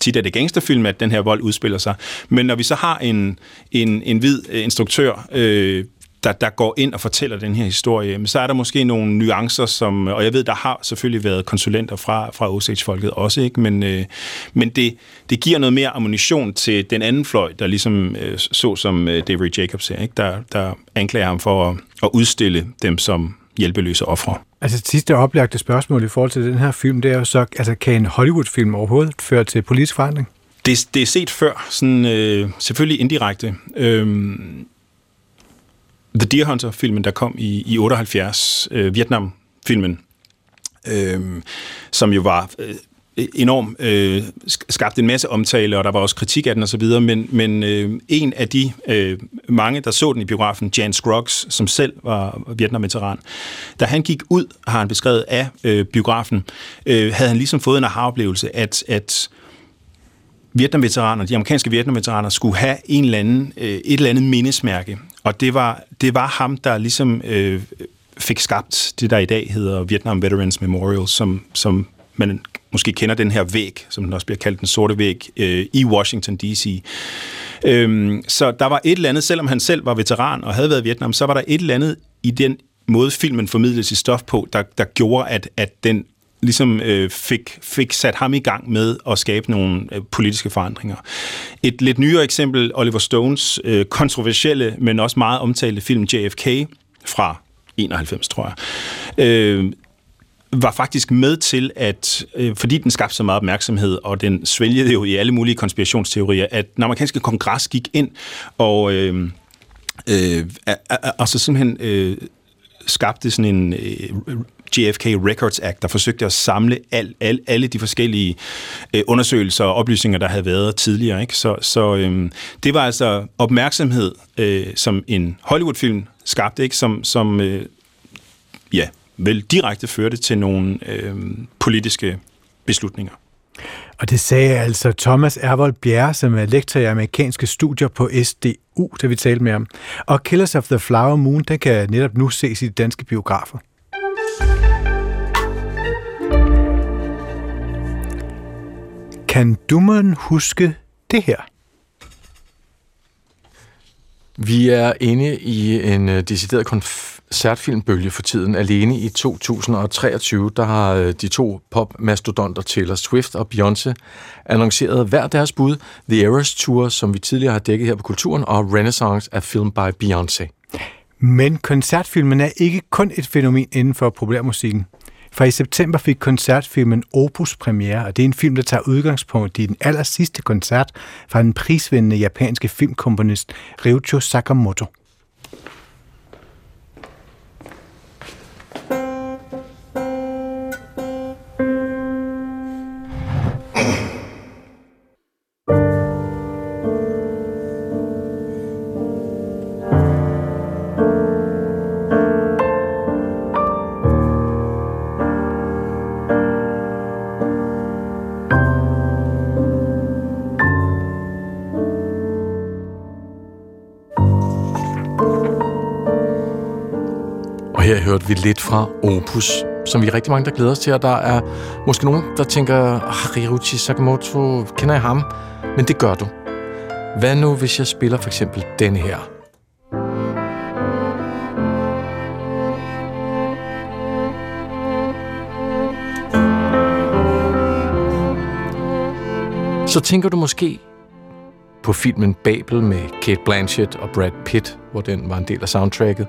tit er det gangsterfilm, at den her vold udspiller sig. Men når vi så har en, en, en hvid øh, instruktør øh, der, der går ind og fortæller den her historie, men så er der måske nogle nuancer, som, og jeg ved, der har selvfølgelig været konsulenter fra, fra Osage-folket også, ikke? men, øh, men det, det giver noget mere ammunition til den anden fløj, der ligesom øh, så som øh, David Jacobs her, ikke? Der, der anklager ham for at, at udstille dem som hjælpeløse ofre. Altså sidste oplagte spørgsmål i forhold til den her film, det er jo så, altså kan en Hollywood-film overhovedet føre til politisk forandring? Det, det er set før, sådan, øh, selvfølgelig indirekte. Øh, The Deer Hunter-filmen, der kom i, i 78, øh, Vietnam-filmen, øh, som jo var øh, enormt øh, skabte en masse omtale, og der var også kritik af den osv., men, men øh, en af de øh, mange, der så den i biografen, Jan Scruggs, som selv var Vietnam-veteran, da han gik ud, har han beskrevet af øh, biografen, øh, havde han ligesom fået en aha-oplevelse, at, at Vietnam-veteraner, de amerikanske Vietnam-veteraner, skulle have en eller anden, øh, et eller andet mindesmærke. Og det var, det var ham, der ligesom øh, fik skabt det, der i dag hedder Vietnam Veterans Memorial, som, som man måske kender den her væg, som den også bliver kaldt den sorte væg, øh, i Washington D.C. Øhm, så der var et eller andet, selvom han selv var veteran og havde været i Vietnam, så var der et eller andet i den måde, filmen formidlede sit stof på, der, der gjorde, at, at den ligesom øh, fik, fik sat ham i gang med at skabe nogle øh, politiske forandringer. Et lidt nyere eksempel, Oliver Stones øh, kontroversielle, men også meget omtalte film JFK fra 91, tror jeg, øh, var faktisk med til, at øh, fordi den skabte så meget opmærksomhed, og den svælgede jo i alle mulige konspirationsteorier, at den amerikanske kongres gik ind og øh, øh, altså simpelthen øh, skabte sådan en øh, JFK Records Act, der forsøgte at samle al, al, alle de forskellige øh, undersøgelser og oplysninger, der havde været tidligere. Ikke? Så, så øh, det var altså opmærksomhed, øh, som en Hollywood-film skabte, ikke? som, som øh, ja, vel direkte førte til nogle øh, politiske beslutninger. Og det sagde altså Thomas Ervold Bjerre, som er lektor i amerikanske studier på SDU, da vi talte med ham. Og Killers of the Flower Moon, den kan netop nu ses i de danske biografer. Kan du huske det her? Vi er inde i en uh, decideret koncertfilmbølge for tiden. Alene i 2023, der har øh, de to popmastodonter Taylor Swift og Beyoncé annonceret hver deres bud. The Eras Tour, som vi tidligere har dækket her på Kulturen, og Renaissance af film by Beyoncé. Men koncertfilmen er ikke kun et fænomen inden for populærmusikken. For i september fik koncertfilmen Opus premiere, og det er en film, der tager udgangspunkt i den aller sidste koncert fra den prisvindende japanske filmkomponist Ryuichi Sakamoto. Her hørte vi lidt fra Opus, som vi er rigtig mange, der glæder os til, og der er måske nogen, der tænker, ah, Ryuichi Sakamoto, kender jeg ham? Men det gør du. Hvad nu, hvis jeg spiller for eksempel denne her? Så tænker du måske på filmen Babel med Kate Blanchett og Brad Pitt, hvor den var en del af soundtracket.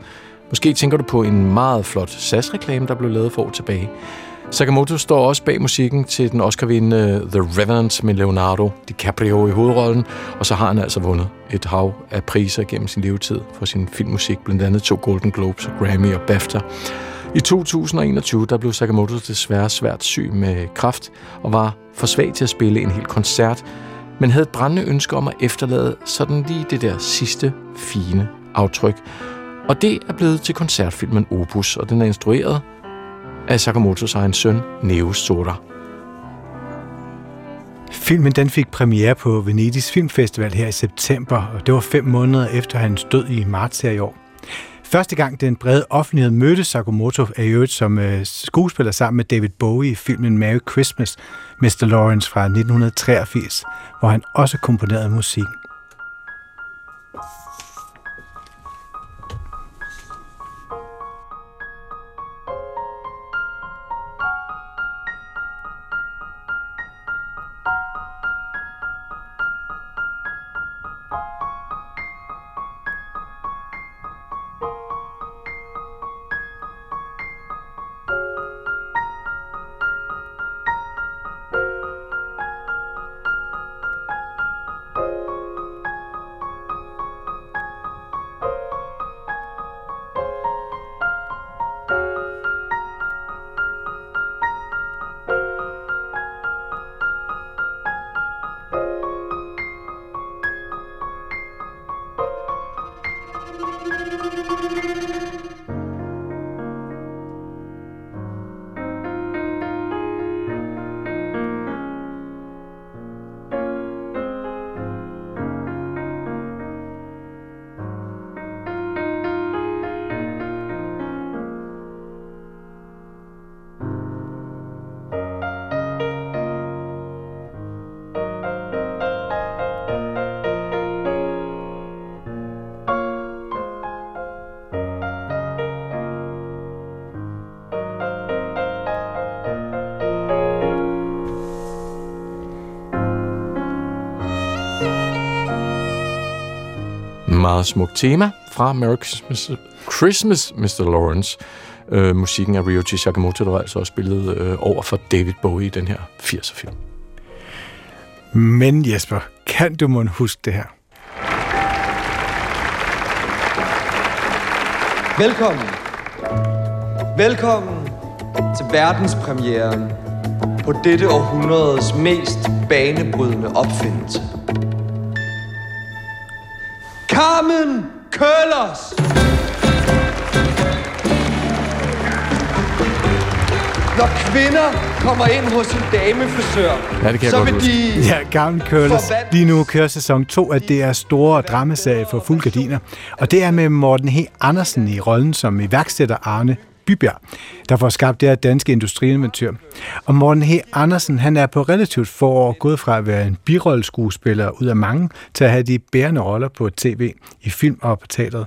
Måske tænker du på en meget flot SAS-reklame, der blev lavet for år tilbage. Sakamoto står også bag musikken til den Oscar-vindende The Revenant med Leonardo DiCaprio i hovedrollen, og så har han altså vundet et hav af priser gennem sin levetid for sin filmmusik, blandt andet to Golden Globes, Grammy og BAFTA. I 2021 der blev Sakamoto desværre svært syg med kraft og var for svag til at spille en hel koncert, men havde et brændende ønske om at efterlade sådan lige det der sidste fine aftryk. Og det er blevet til koncertfilmen Opus, og den er instrueret af Sakamotos egen søn, Neo Soda. Filmen den fik premiere på Venedigs Filmfestival her i september, og det var fem måneder efter hans død i marts her i år. Første gang den brede offentlighed mødte Sakamoto er i øvrigt som øh, skuespiller sammen med David Bowie i filmen Merry Christmas, Mr. Lawrence fra 1983, hvor han også komponerede musikken. Meget smukt tema fra Merry Christmas, Christmas Mr. Lawrence. Øh, musikken af Ryuichi Sakamoto, der var altså også spillet øh, over for David Bowie i den her 80'er-film. Men Jesper, kan du må huske det her? Velkommen. Velkommen til verdenspremieren på dette århundredes mest banebrydende opfindelse. Køllers! Når kvinder kommer ind hos en damefrisør, Ja, det kan jeg så godt vil de... Ja, Carmen Curlers. Lige nu kører sæson 2 af det er store dramaserie for fuld gardiner. Og det er med Morten H. Andersen i rollen som iværksætter Arne Bybjerg, der får skabt det her danske industrieventyr. Og Morten H. Andersen, han er på relativt få år gået fra at være en birolleskuespiller ud af mange, til at have de bærende roller på tv, i film og på teateret.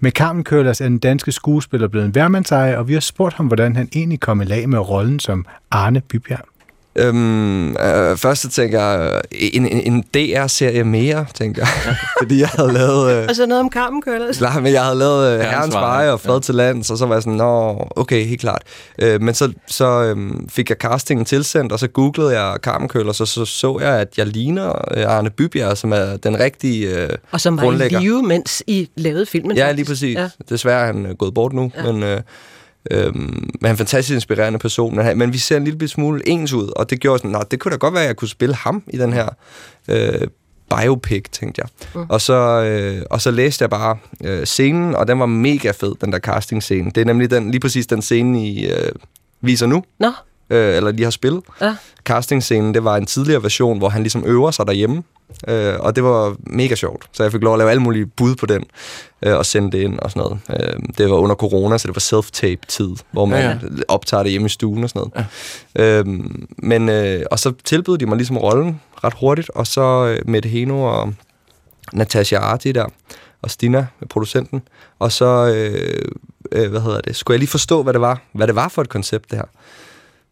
Med Carmen Køllers er den danske skuespiller blevet en værmandsejer, og vi har spurgt ham, hvordan han egentlig kom i lag med rollen som Arne Bybjerg. Øhm, øh, først så tænker jeg, øh, en, en, en DR-serie mere, tænker jeg. Fordi jeg havde lavet... Øh, Altså noget om Carmen Køllers. Nej, men jeg havde lavet øh, Herrens Veje, og Fred ja. til Lands, og så var jeg sådan, nå, okay, helt klart. Øh, men så, så øh, fik jeg castingen tilsendt, og så googlede jeg Carmen Køller, så, så så jeg, at jeg ligner øh, Arne Bybjerg, som er den rigtige øh, Og som var i live, mens I lavede filmen. Ja, faktisk. lige præcis. Ja. Desværre er han øh, gået bort nu, ja. men, øh, øh, men han er en fantastisk inspirerende person. Men, han- men vi ser en lille smule ens ud, og det gjorde sådan, nå, det kunne da godt være, at jeg kunne spille ham i den her øh, biopic, tænkte jeg. Mm. Og, så, øh, og så læste jeg bare øh, scenen, og den var mega fed, den der casting-scene. Det er nemlig den, lige præcis den scene, I øh, viser nu. Nå. Øh, eller lige har spillet. Ja. Castingscenen, det var en tidligere version, hvor han ligesom øver sig derhjemme. Øh, og det var mega sjovt. Så jeg fik lov at lave alle mulige bud på den, øh, og sende det ind og sådan noget. Øh, det var under corona, så det var self-tape-tid, hvor man Ja, ja, optager det hjemme i stuen og sådan noget. Ja. Øh, men, øh, og så tilbød de mig ligesom rollen ret hurtigt, og så øh, Mette Heno og Natasha Arti der, og Stina, producenten. Og så, øh, øh, hvad hedder det, skulle jeg lige forstå, hvad det var, hvad det var for et koncept, det her.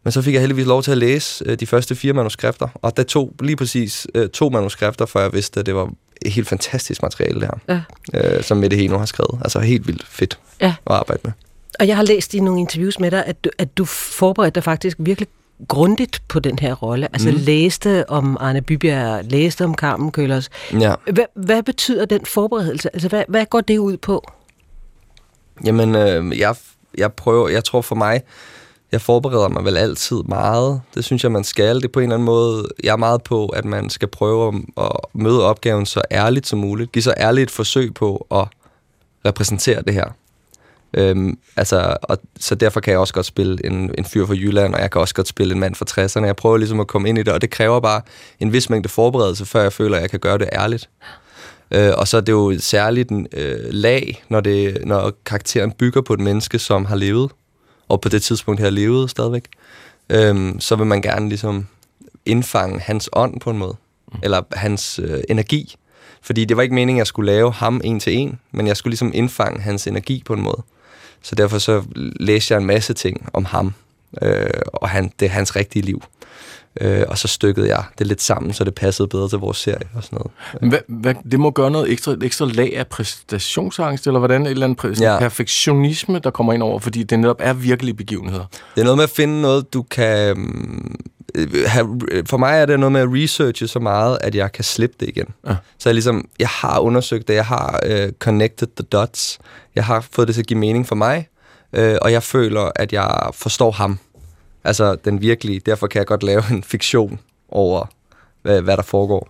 Men så fik jeg heldigvis lov til at læse øh, de første fire manuskripter, og der tog lige præcis øh, to manuskripter, før jeg vidste, at det var et helt fantastisk materiale, det her, Ja. øh, som Mette Heno har skrevet. Altså helt vildt fedt Ja. at arbejde med. Og jeg har læst i nogle interviews med dig, at du, at du forberedte dig faktisk virkelig grundigt på den her rolle. Altså mm. Læste om Arne Bybjerg, læste om Carmen Køllers. Ja. Hvad, hvad betyder den forberedelse? Altså hvad, hvad går det ud på? Jamen, øh, jeg, jeg prøver, jeg tror for mig, jeg forbereder mig vel altid meget. Det synes jeg, man skal. Det er på en eller anden måde, jeg er meget på, at man skal prøve at, møde opgaven så ærligt som muligt. Give så ærligt et forsøg på at repræsentere det her. Øhm, altså, og, så derfor kan jeg også godt spille en, en fyr fra Jylland, og jeg kan også godt spille en mand fra 60'erne. Jeg prøver ligesom at komme ind i det, og det kræver bare en vis mængde forberedelse, før jeg føler, at jeg kan gøre det ærligt. Øh, og så er det jo særligt en øh, lag, når, det, når karakteren bygger på et menneske, som har levet, og på det tidspunkt her levet stadigvæk. Øhm, så vil man gerne ligesom indfange hans ånd på en måde, mm. eller hans øh, energi. Fordi det var ikke meningen, at jeg skulle lave ham en til en, men jeg skulle ligesom indfange hans energi på en måde. Så derfor så læste jeg en masse ting om ham, øh, og han, det er hans rigtige liv. Øh, og så stykkede jeg det lidt sammen, så det passede bedre til vores serie og sådan noget. Hvad, hvad, det må gøre noget ekstra, ekstra lag af præstationsangst, eller hvordan? Et eller andet præ- ja. Perfektionisme, der kommer ind over, fordi det netop er virkelige begivenheder. Det er noget med at finde noget, du kan... øh, have, for mig er det noget med at researche så meget, at jeg kan slippe det igen. Ja. Så jeg ligesom, jeg har undersøgt det, jeg har uh, connected the dots, jeg har fået det til at give mening for mig, uh, og jeg føler, at jeg forstår ham. Altså den virkelige, derfor kan jeg godt lave en fiktion over, hvad, hvad der foregår.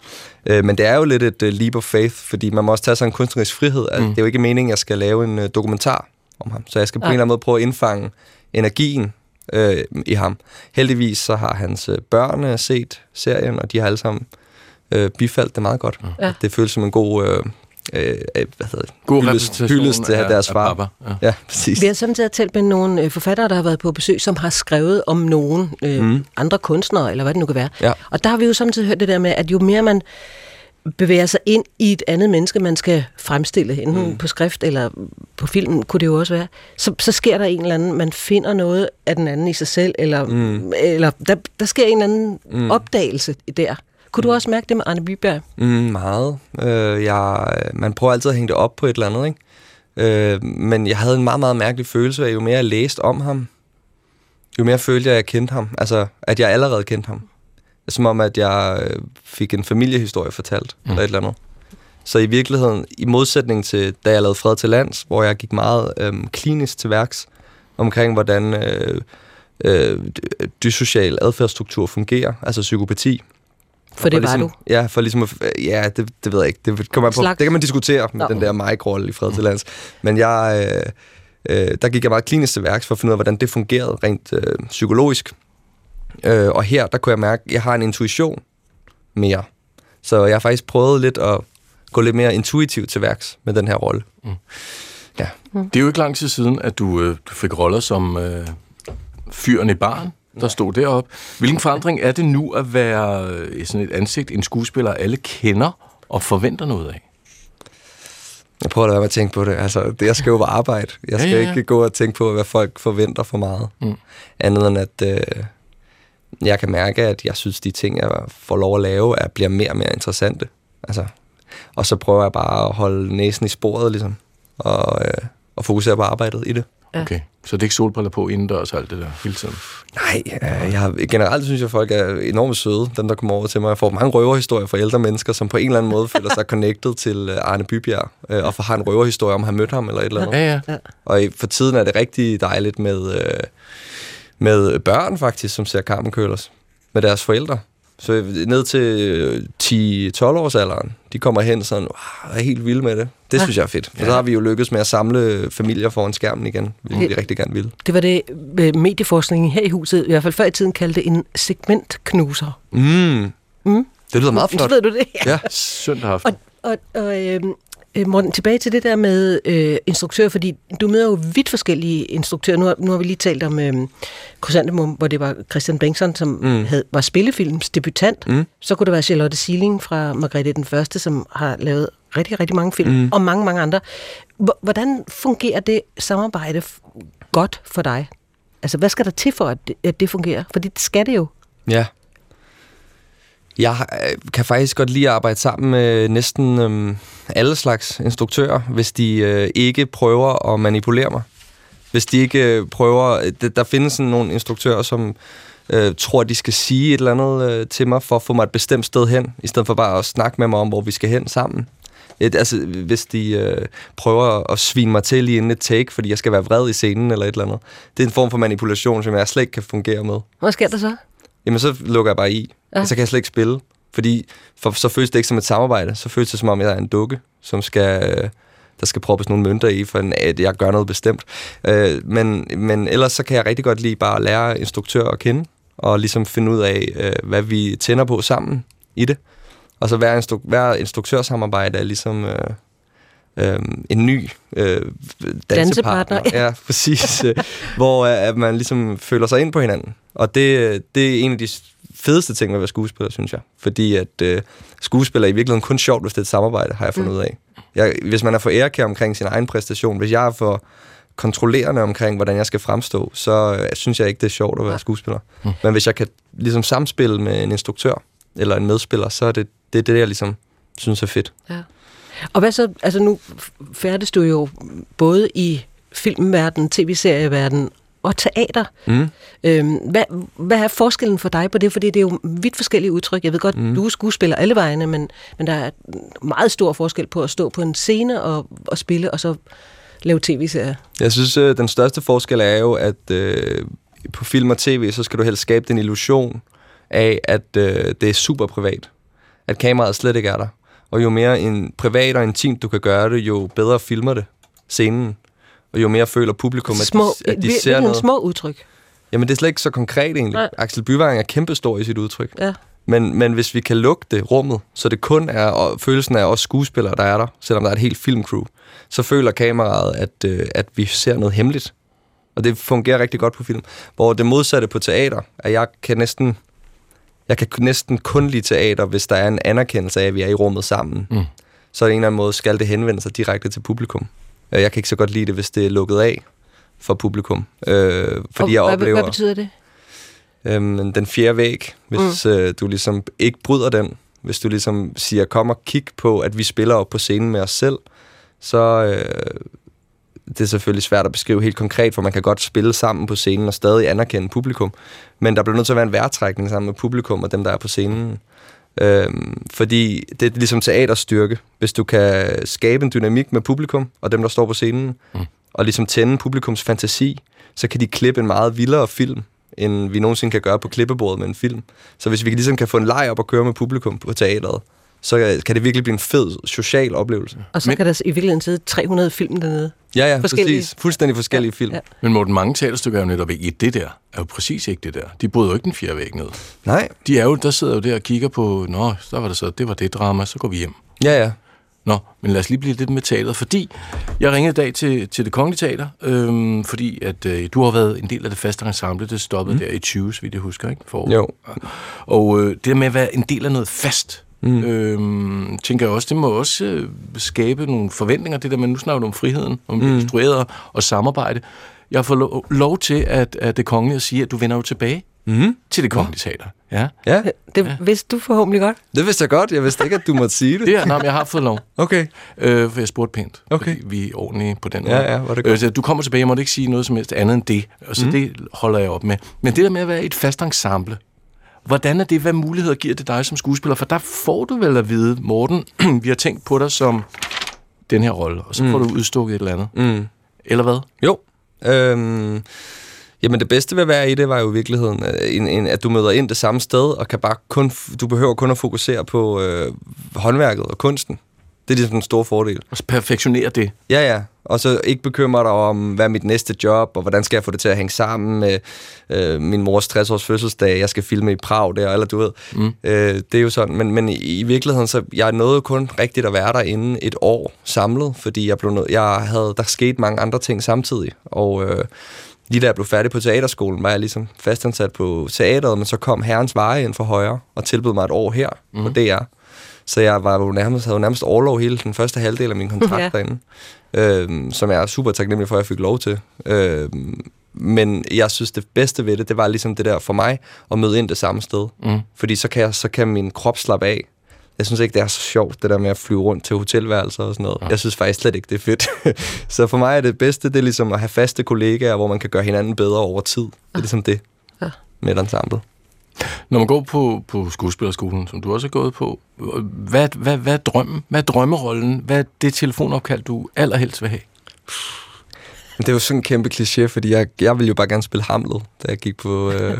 Uh, men det er jo lidt et uh, leap of faith, fordi man må også tage sig en kunstnerisk frihed. Altså, Mm. Det er jo ikke meningen, at jeg skal lave en uh, dokumentar om ham. Så jeg skal på Nej. en eller anden måde prøve at indfange energien øh, i ham. Heldigvis så har hans øh, børn øh, set serien, og de har alle sammen øh, bifaldt det meget godt. Ja. Det føles som en god... Øh, øh, øh, hvad hedder det? God hyldest, hyldest til af- deres af far. Baba, ja. ja, præcis. Vi har samtidig talt med nogle øh, forfattere, der har været på besøg, som har skrevet om nogen øh, Mm. andre kunstnere, eller hvad det nu kan være. Ja. Og der har vi jo samtidig hørt det der med, at jo mere man bevæger sig ind i et andet menneske, man skal fremstille, enten mm. på skrift eller på film, kunne det jo også være, så, så sker der en eller anden, man finder noget af den anden i sig selv, eller, Mm. eller der, der sker en eller anden mm. opdagelse der. Kunne du også mærke det med Arne Byberg? Mm, meget. Øh, jeg, man prøver altid at hænge det op på et eller andet, ikke? Øh, men jeg havde en meget, meget mærkelig følelse af, jo mere jeg læste om ham, jo mere følte jeg, at jeg kendte ham. Altså, at jeg allerede kendte ham. Som om, at jeg øh, fik en familiehistorie fortalt, mm. eller et eller andet. Så i virkeligheden, i modsætning til, da jeg lavede Fred til Lands, hvor jeg gik meget øhm, klinisk til værks, omkring hvordan øh, øh, dysocial adfærdsstruktur fungerer, altså psykopati. For det ligesom, var du? Ja, for ligesom at, ja, det, det ved jeg ikke. Det, kommer på, det kan man diskutere med Nå. den der Mike-rolle i Fred til Lands. Men jeg, øh, øh, der gik jeg meget klinisk til værks for at finde ud af, hvordan det fungerede rent øh, psykologisk. Øh, og her, der kunne jeg mærke, at jeg har en intuition mere. Så jeg har faktisk prøvet lidt at gå lidt mere intuitivt til værks med den her rolle. Mm. Ja. Det er jo ikke lang tid siden, at du, øh, du fik roller som øh, fyren i barn, der stod deroppe. Hvilken forandring er det nu at være øh, sådan et ansigt, en skuespiller, alle kender og forventer noget af? Jeg prøver at lade være med at tænke på det. Altså, det, jeg skal jo bare arbejde. Jeg skal ja, ja, ja. ikke gå og tænke på, hvad folk forventer for meget. Mm. Andet end, at øh, jeg kan mærke, at jeg synes, de ting, jeg får lov at lave, er, bliver mere og mere interessante. Altså, og så prøver jeg bare at holde næsen i sporet, ligesom, og, øh, og fokusere på arbejdet i det. Okay, så det er ikke solbriller på indendørs og alt det der hele tiden? Nej, jeg har, generelt synes jeg, at folk er enormt søde, dem der kommer over til mig. Jeg får mange røverhistorier fra ældre mennesker, som på en eller anden måde føler sig connected til øh, Arne Bybjerg, øh, og har en røverhistorie om at have mødt ham eller et eller andet. Ja, ja. Og for tiden er det rigtig dejligt med, øh, med børn faktisk, som ser Carmen Køllers med deres forældre. Så ned til 10-12 års alderen, de kommer hen sådan, wow, er helt vilde med det. Det ja. synes jeg er fedt. For ja. så har vi jo lykkes med at samle familier foran skærmen igen, hvilket vi rigtig gerne vil. Det var det, øh, medieforskningen her i huset, i hvert fald før i tiden, kaldte en segmentknuser. Mm. Mm. Det lyder meget flot. Så ved du det? Ja, ja. søndag aften. Og, og, og øh, Øh, Morten, tilbage til det der med øh, instruktør, fordi du møder jo vidt forskellige instruktører. Nu har, nu har vi lige talt om øh, Chrysanthemum, hvor det var Christian Bengtsson, som mm. havde, var spillefilms debutant. Mm. Så kunne det være Charlotte Sealing fra Margrethe den Første, som har lavet rigtig, rigtig mange film, mm. og mange, mange andre. Hvordan fungerer det samarbejde godt for dig? Altså, hvad skal der til for, at det, at det fungerer? Fordi det skal det jo. Ja. Jeg øh, kan faktisk godt lide at arbejde sammen med næsten øhm, alle slags instruktører, hvis de øh, ikke prøver at manipulere mig. Hvis de ikke øh, prøver... Øh, der findes sådan nogle instruktører, som øh, tror, de skal sige et eller andet øh, til mig, for at få mig et bestemt sted hen, i stedet for bare at snakke med mig om, hvor vi skal hen sammen. Øh, et, altså, hvis de øh, prøver at svine mig til lige inden et take, fordi jeg skal være vred i scenen eller et eller andet. Det er en form for manipulation, som jeg slet ikke kan fungere med. Hvad sker der så? Jamen, så lukker jeg bare i. Ja. Så kan jeg slet ikke spille. Fordi for, så føles det ikke som et samarbejde. Så føles det som om, jeg er en dukke, som skal, der skal proppes nogle mønter i, for at jeg gør noget bestemt. Øh, men, men ellers så kan jeg rigtig godt lide bare at lære instruktør at kende, og ligesom finde ud af, øh, hvad vi tænder på sammen i det. Og så hver, instru- hver instruktørsamarbejde er ligesom... Øh, øh, en ny øh, dansepartner. dansepartner. Ja, præcis. øh, hvor øh, at man ligesom føler sig ind på hinanden. Og det, det er en af de fedeste ting ved at være skuespiller, synes jeg. Fordi at øh, skuespiller er i virkeligheden kun sjovt, hvis det er et samarbejde, har jeg fundet mm. ud af. Jeg, hvis man er for ærekær omkring sin egen præstation, hvis jeg er for kontrollerende omkring, hvordan jeg skal fremstå, så øh, synes jeg ikke, det er sjovt at være skuespiller. Mm. Men hvis jeg kan ligesom samspille med en instruktør eller en medspiller, så er det det, er det jeg ligesom synes er fedt. Ja. Og hvad så, altså nu færdes du jo både i filmverdenen, tv-serieverdenen og teater. Mm. Øhm, hvad, hvad er forskellen for dig på det? Fordi det er jo vidt forskellige udtryk. Jeg ved godt, mm. du er skuespiller alle vegne, men, men der er meget stor forskel på at stå på en scene og, og spille, og så lave tv-serier. Jeg synes, øh, den største forskel er jo, at øh, på film og tv, så skal du helst skabe den illusion af, at øh, det er super privat. At kameraet slet ikke er der. Og jo mere en privat og intimt du kan gøre det, jo bedre filmer det scenen og jo mere føler publikum, at små, de, at de ser noget. små udtryk. Jamen, det er slet ikke så konkret egentlig. Nej. Axel Byvang er kæmpestor i sit udtryk. Ja. Men, men hvis vi kan lukke det rummet, så det kun er og følelsen af os skuespillere, der er der, selvom der er et helt filmcrew, så føler kameraet, at, øh, at vi ser noget hemmeligt. Og det fungerer rigtig godt på film. Hvor det modsatte på teater, at jeg kan næsten jeg kan næsten kun lide teater, hvis der er en anerkendelse af, at vi er i rummet sammen. Mm. Så er det en eller anden måde, skal det henvende sig direkte til publikum. Øh, jeg kan ikke så godt lide det, hvis det er lukket af for publikum. Øh, fordi og jeg hvad, oplever, hvad betyder det? Øhm, den fjerde væg, hvis mm. øh, du ligesom ikke bryder den, Hvis du ligesom siger, kom og kig på, at vi spiller op på scenen med os selv, så øh, det er selvfølgelig svært at beskrive helt konkret, for man kan godt spille sammen på scenen og stadig anerkende publikum. Men der bliver nødt til at være en værtrækning sammen med publikum og dem, der er på scenen. Øhm, fordi det er ligesom teaterstyrke. Hvis du kan skabe en dynamik med publikum og dem, der står på scenen, mm. og ligesom tænde publikums fantasi, så kan de klippe en meget vildere film, end vi nogensinde kan gøre på klippebordet med en film. Så hvis vi ligesom kan få en leg op og køre med publikum på teateret, så kan det virkelig blive en fed social oplevelse. Og så Men, kan der i virkeligheden sidde 300 film dernede. Ja, ja, præcis. Fuldstændig forskellige ja, film. Ja. Men Morten, mange teaterstykker er jo netop ikke det der. Er jo præcis ikke det der. De bryder jo ikke den fjerde væg ned. Nej. De er jo, der sidder jo der og kigger på, nå, der var det så, det var det drama, så går vi hjem. Ja, ja. Nå, men lad os lige blive lidt med teateret, fordi jeg ringede i dag til, til det kongelige teater, øhm, fordi at øh, du har været en del af det faste ensemble, det stoppede mm. der i 20, så vidt jeg husker, ikke? For, jo. Og øh, det der med at være en del af noget fast, Mm. Øhm, tænker jeg også, det må også øh, skabe nogle forventninger, det der med, nu snakker du om friheden, om mm. instrueret og samarbejde. Jeg har fået lov, lov til at, at det kongelige at sige, at du vender jo tilbage mm. til det kongelige teater. Ja. ja. Det ja. vidste du forhåbentlig godt. Det vidste jeg godt. Jeg vidste ikke, at du måtte sige det. det er, nej, jeg har fået lov. Okay. Øh, for jeg spurgte pænt. Okay. vi er ordentlige på den måde. Ja, ja, var det godt. Øh, du kommer tilbage, jeg måtte ikke sige noget som helst andet end det. Og så mm. det holder jeg op med. Men det der med at være et fast ensemble, Hvordan er det? Hvad muligheder giver det dig som skuespiller? For der får du vel at vide, Morten, vi har tænkt på dig som den her rolle, og så mm. får du udstukket et eller andet. Mm. Eller hvad? Jo. Øhm, jamen det bedste ved at være i det var jo i virkeligheden, øh, en, en, at du møder ind det samme sted, og kan bare kun, du behøver kun at fokusere på øh, håndværket og kunsten. Det er ligesom en stor fordel. Og perfektionere det. Ja, ja. Og så ikke bekymre dig om, hvad er mit næste job, og hvordan skal jeg få det til at hænge sammen med øh, min mors 60-års fødselsdag, jeg skal filme i Prag der, eller du ved. Mm. Øh, det er jo sådan. Men, men i, virkeligheden, så jeg nåede kun rigtigt at være der inden et år samlet, fordi jeg, blev nød, jeg havde, der skete mange andre ting samtidig. Og øh, lige da jeg blev færdig på teaterskolen, var jeg ligesom fastansat på teateret, men så kom herrens veje ind for højre og tilbød mig et år her mm. på DR. Så jeg var jo nærmest, havde jo nærmest overlov hele den første halvdel af min kontrakt ja. derinde, øh, som jeg er super taknemmelig for, at jeg fik lov til. Øh, men jeg synes, det bedste ved det, det var ligesom det der for mig, at møde ind det samme sted. Mm. Fordi så kan, jeg, så kan min krop slappe af. Jeg synes ikke, det er så sjovt, det der med at flyve rundt til hotelværelser og sådan noget. Ja. Jeg synes faktisk slet ikke, det er fedt. så for mig er det bedste, det er ligesom at have faste kollegaer, hvor man kan gøre hinanden bedre over tid. Det er ligesom det ja. med et ensemble. Når man går på, på skuespillerskolen, som du også har gået på, hvad, hvad, hvad er drømmen? Hvad er drømmerollen? Hvad er det telefonopkald, du allerhelst vil have? Det er jo sådan en kæmpe kliché, fordi jeg, jeg ville jo bare gerne spille Hamlet, da jeg gik på, øh,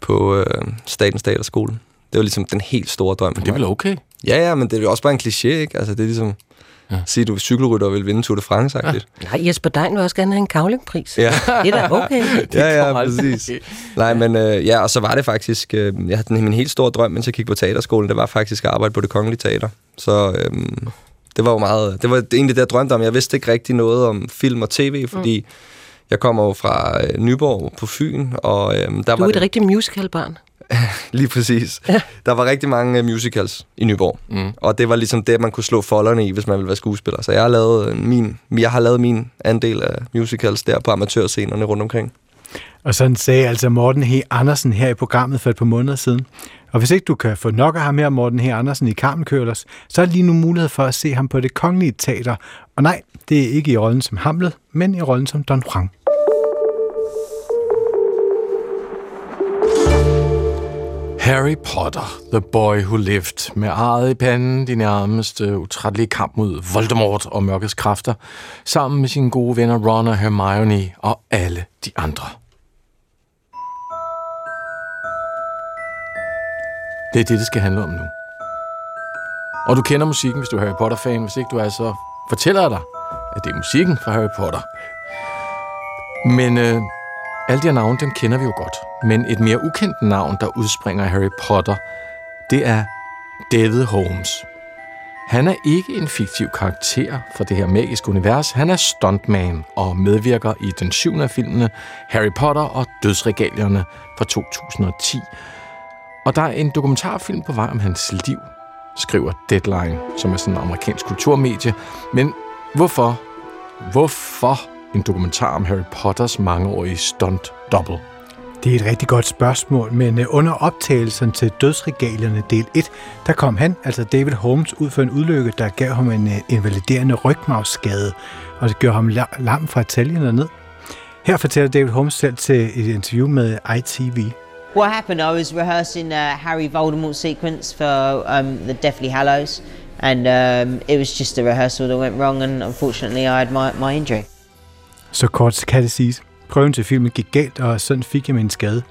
på øh, Statens Teaterskole. Det var ligesom den helt store drøm. Men det er vel okay? Ja, ja, men det er jo også bare en kliché, ikke? Altså, det er ligesom... Ja. Sige, du cykelrytter vil vinde Tour de France, ja. Nej, Jesper Dein vil også gerne have en kavlingpris. Ja. Det er da okay. det ja, ja, præcis. Nej, men øh, ja, og så var det faktisk, øh, jeg havde min helt store drøm, mens jeg kiggede på teaterskolen, det var faktisk at arbejde på det kongelige teater. Så øh, det var jo meget, det var egentlig det, jeg drømte om. Jeg vidste ikke rigtig noget om film og tv, fordi mm. jeg kommer jo fra øh, Nyborg på Fyn, og øh, der du var er et rigtigt musicalbarn. Lige præcis. Ja. Der var rigtig mange uh, musicals i Nyborg, mm. og det var ligesom det, man kunne slå folderne i, hvis man ville være skuespiller. Så jeg har lavet øh, min, jeg har lavet min andel af musicals der på amatørscenerne rundt omkring. Og sådan sagde altså Morten H. Andersen her i programmet for et par måneder siden. Og hvis ikke du kan få nok af ham her, Morten H. Andersen i Carmen Kørlers, så er det lige nu mulighed for at se ham på det kongelige teater. Og nej, det er ikke i rollen som Hamlet, men i rollen som Don Juan. Harry Potter, The Boy Who Lived, med arret i panden, de nærmeste utrættelige kamp mod Voldemort og mørkets kræfter, sammen med sine gode venner Ron og Hermione og alle de andre. Det er det, det skal handle om nu. Og du kender musikken, hvis du er Harry Potter-fan. Hvis ikke du er, så fortæller jeg dig, at det er musikken fra Harry Potter. Men øh, alle de her navne, dem kender vi jo godt. Men et mere ukendt navn, der udspringer af Harry Potter, det er David Holmes. Han er ikke en fiktiv karakter for det her magiske univers. Han er stuntman og medvirker i den syvende af filmene Harry Potter og Dødsregalierne fra 2010. Og der er en dokumentarfilm på vej om hans liv, skriver Deadline, som er sådan en amerikansk kulturmedie. Men hvorfor? Hvorfor en dokumentar om Harry Potters mangeårige stunt double? Det er et rigtig godt spørgsmål, men øh, under optagelsen til Dødsregalierne del 1, der kom han, altså David Holmes, ud for en ulykke, der gav ham en øh, invaliderende rygmavsskade, og det gjorde ham lam fra taljen og ned. Her fortæller David Holmes selv til et interview med ITV. What happened? I was rehearsing a Harry Voldemort sequence for um, the Deathly Hallows, and um, it was just a rehearsal that went wrong, and unfortunately I had my, my injury. Så kort kan det siges. Prøven til filmen gik galt, og sådan fik jeg min skade.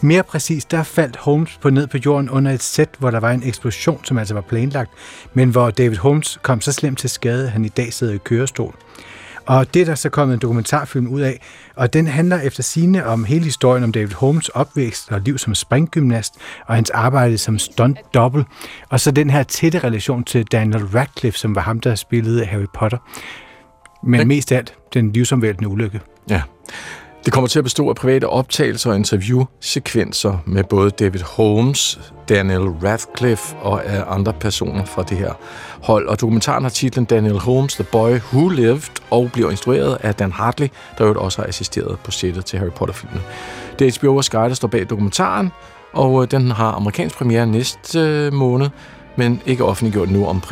Mere præcis, der faldt Holmes på ned på jorden under et sæt, hvor der var en eksplosion, som altså var planlagt, men hvor David Holmes kom så slemt til skade, at han i dag sidder i kørestol. Og det er der så kommet en dokumentarfilm ud af, og den handler efter sine om hele historien om David Holmes opvækst og liv som springgymnast, og hans arbejde som stunt double, og så den her tætte relation til Daniel Radcliffe, som var ham, der spillede Harry Potter. Men okay. mest af alt den livsomvæltende ulykke. Ja. Det kommer til at bestå af private optagelser og interviewsekvenser med både David Holmes, Daniel Radcliffe og andre personer fra det her hold. Og dokumentaren har titlen Daniel Holmes, The Boy Who Lived, og bliver instrueret af Dan Hartley, der jo også har assisteret på sættet til Harry Potter-filmen. Det er HBO og Sky, der står bag dokumentaren, og øh, den har amerikansk premiere næste øh, måned, men ikke offentliggjort nu om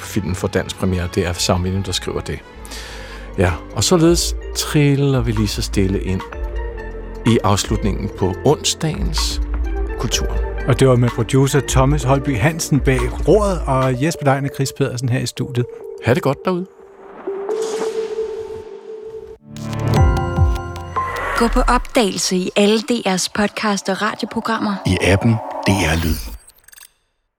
filmen for dansk premiere. Det er Sammenligning, der skriver det. Ja, og således triller vi lige så stille ind i afslutningen på onsdagens kultur. Og det var med producer Thomas Holby Hansen bag rådet og Jesper Dein og Chris Pedersen her i studiet. Ha' det godt derude. Gå på opdagelse i alle DR's podcast og radioprogrammer. I appen DR Lyd.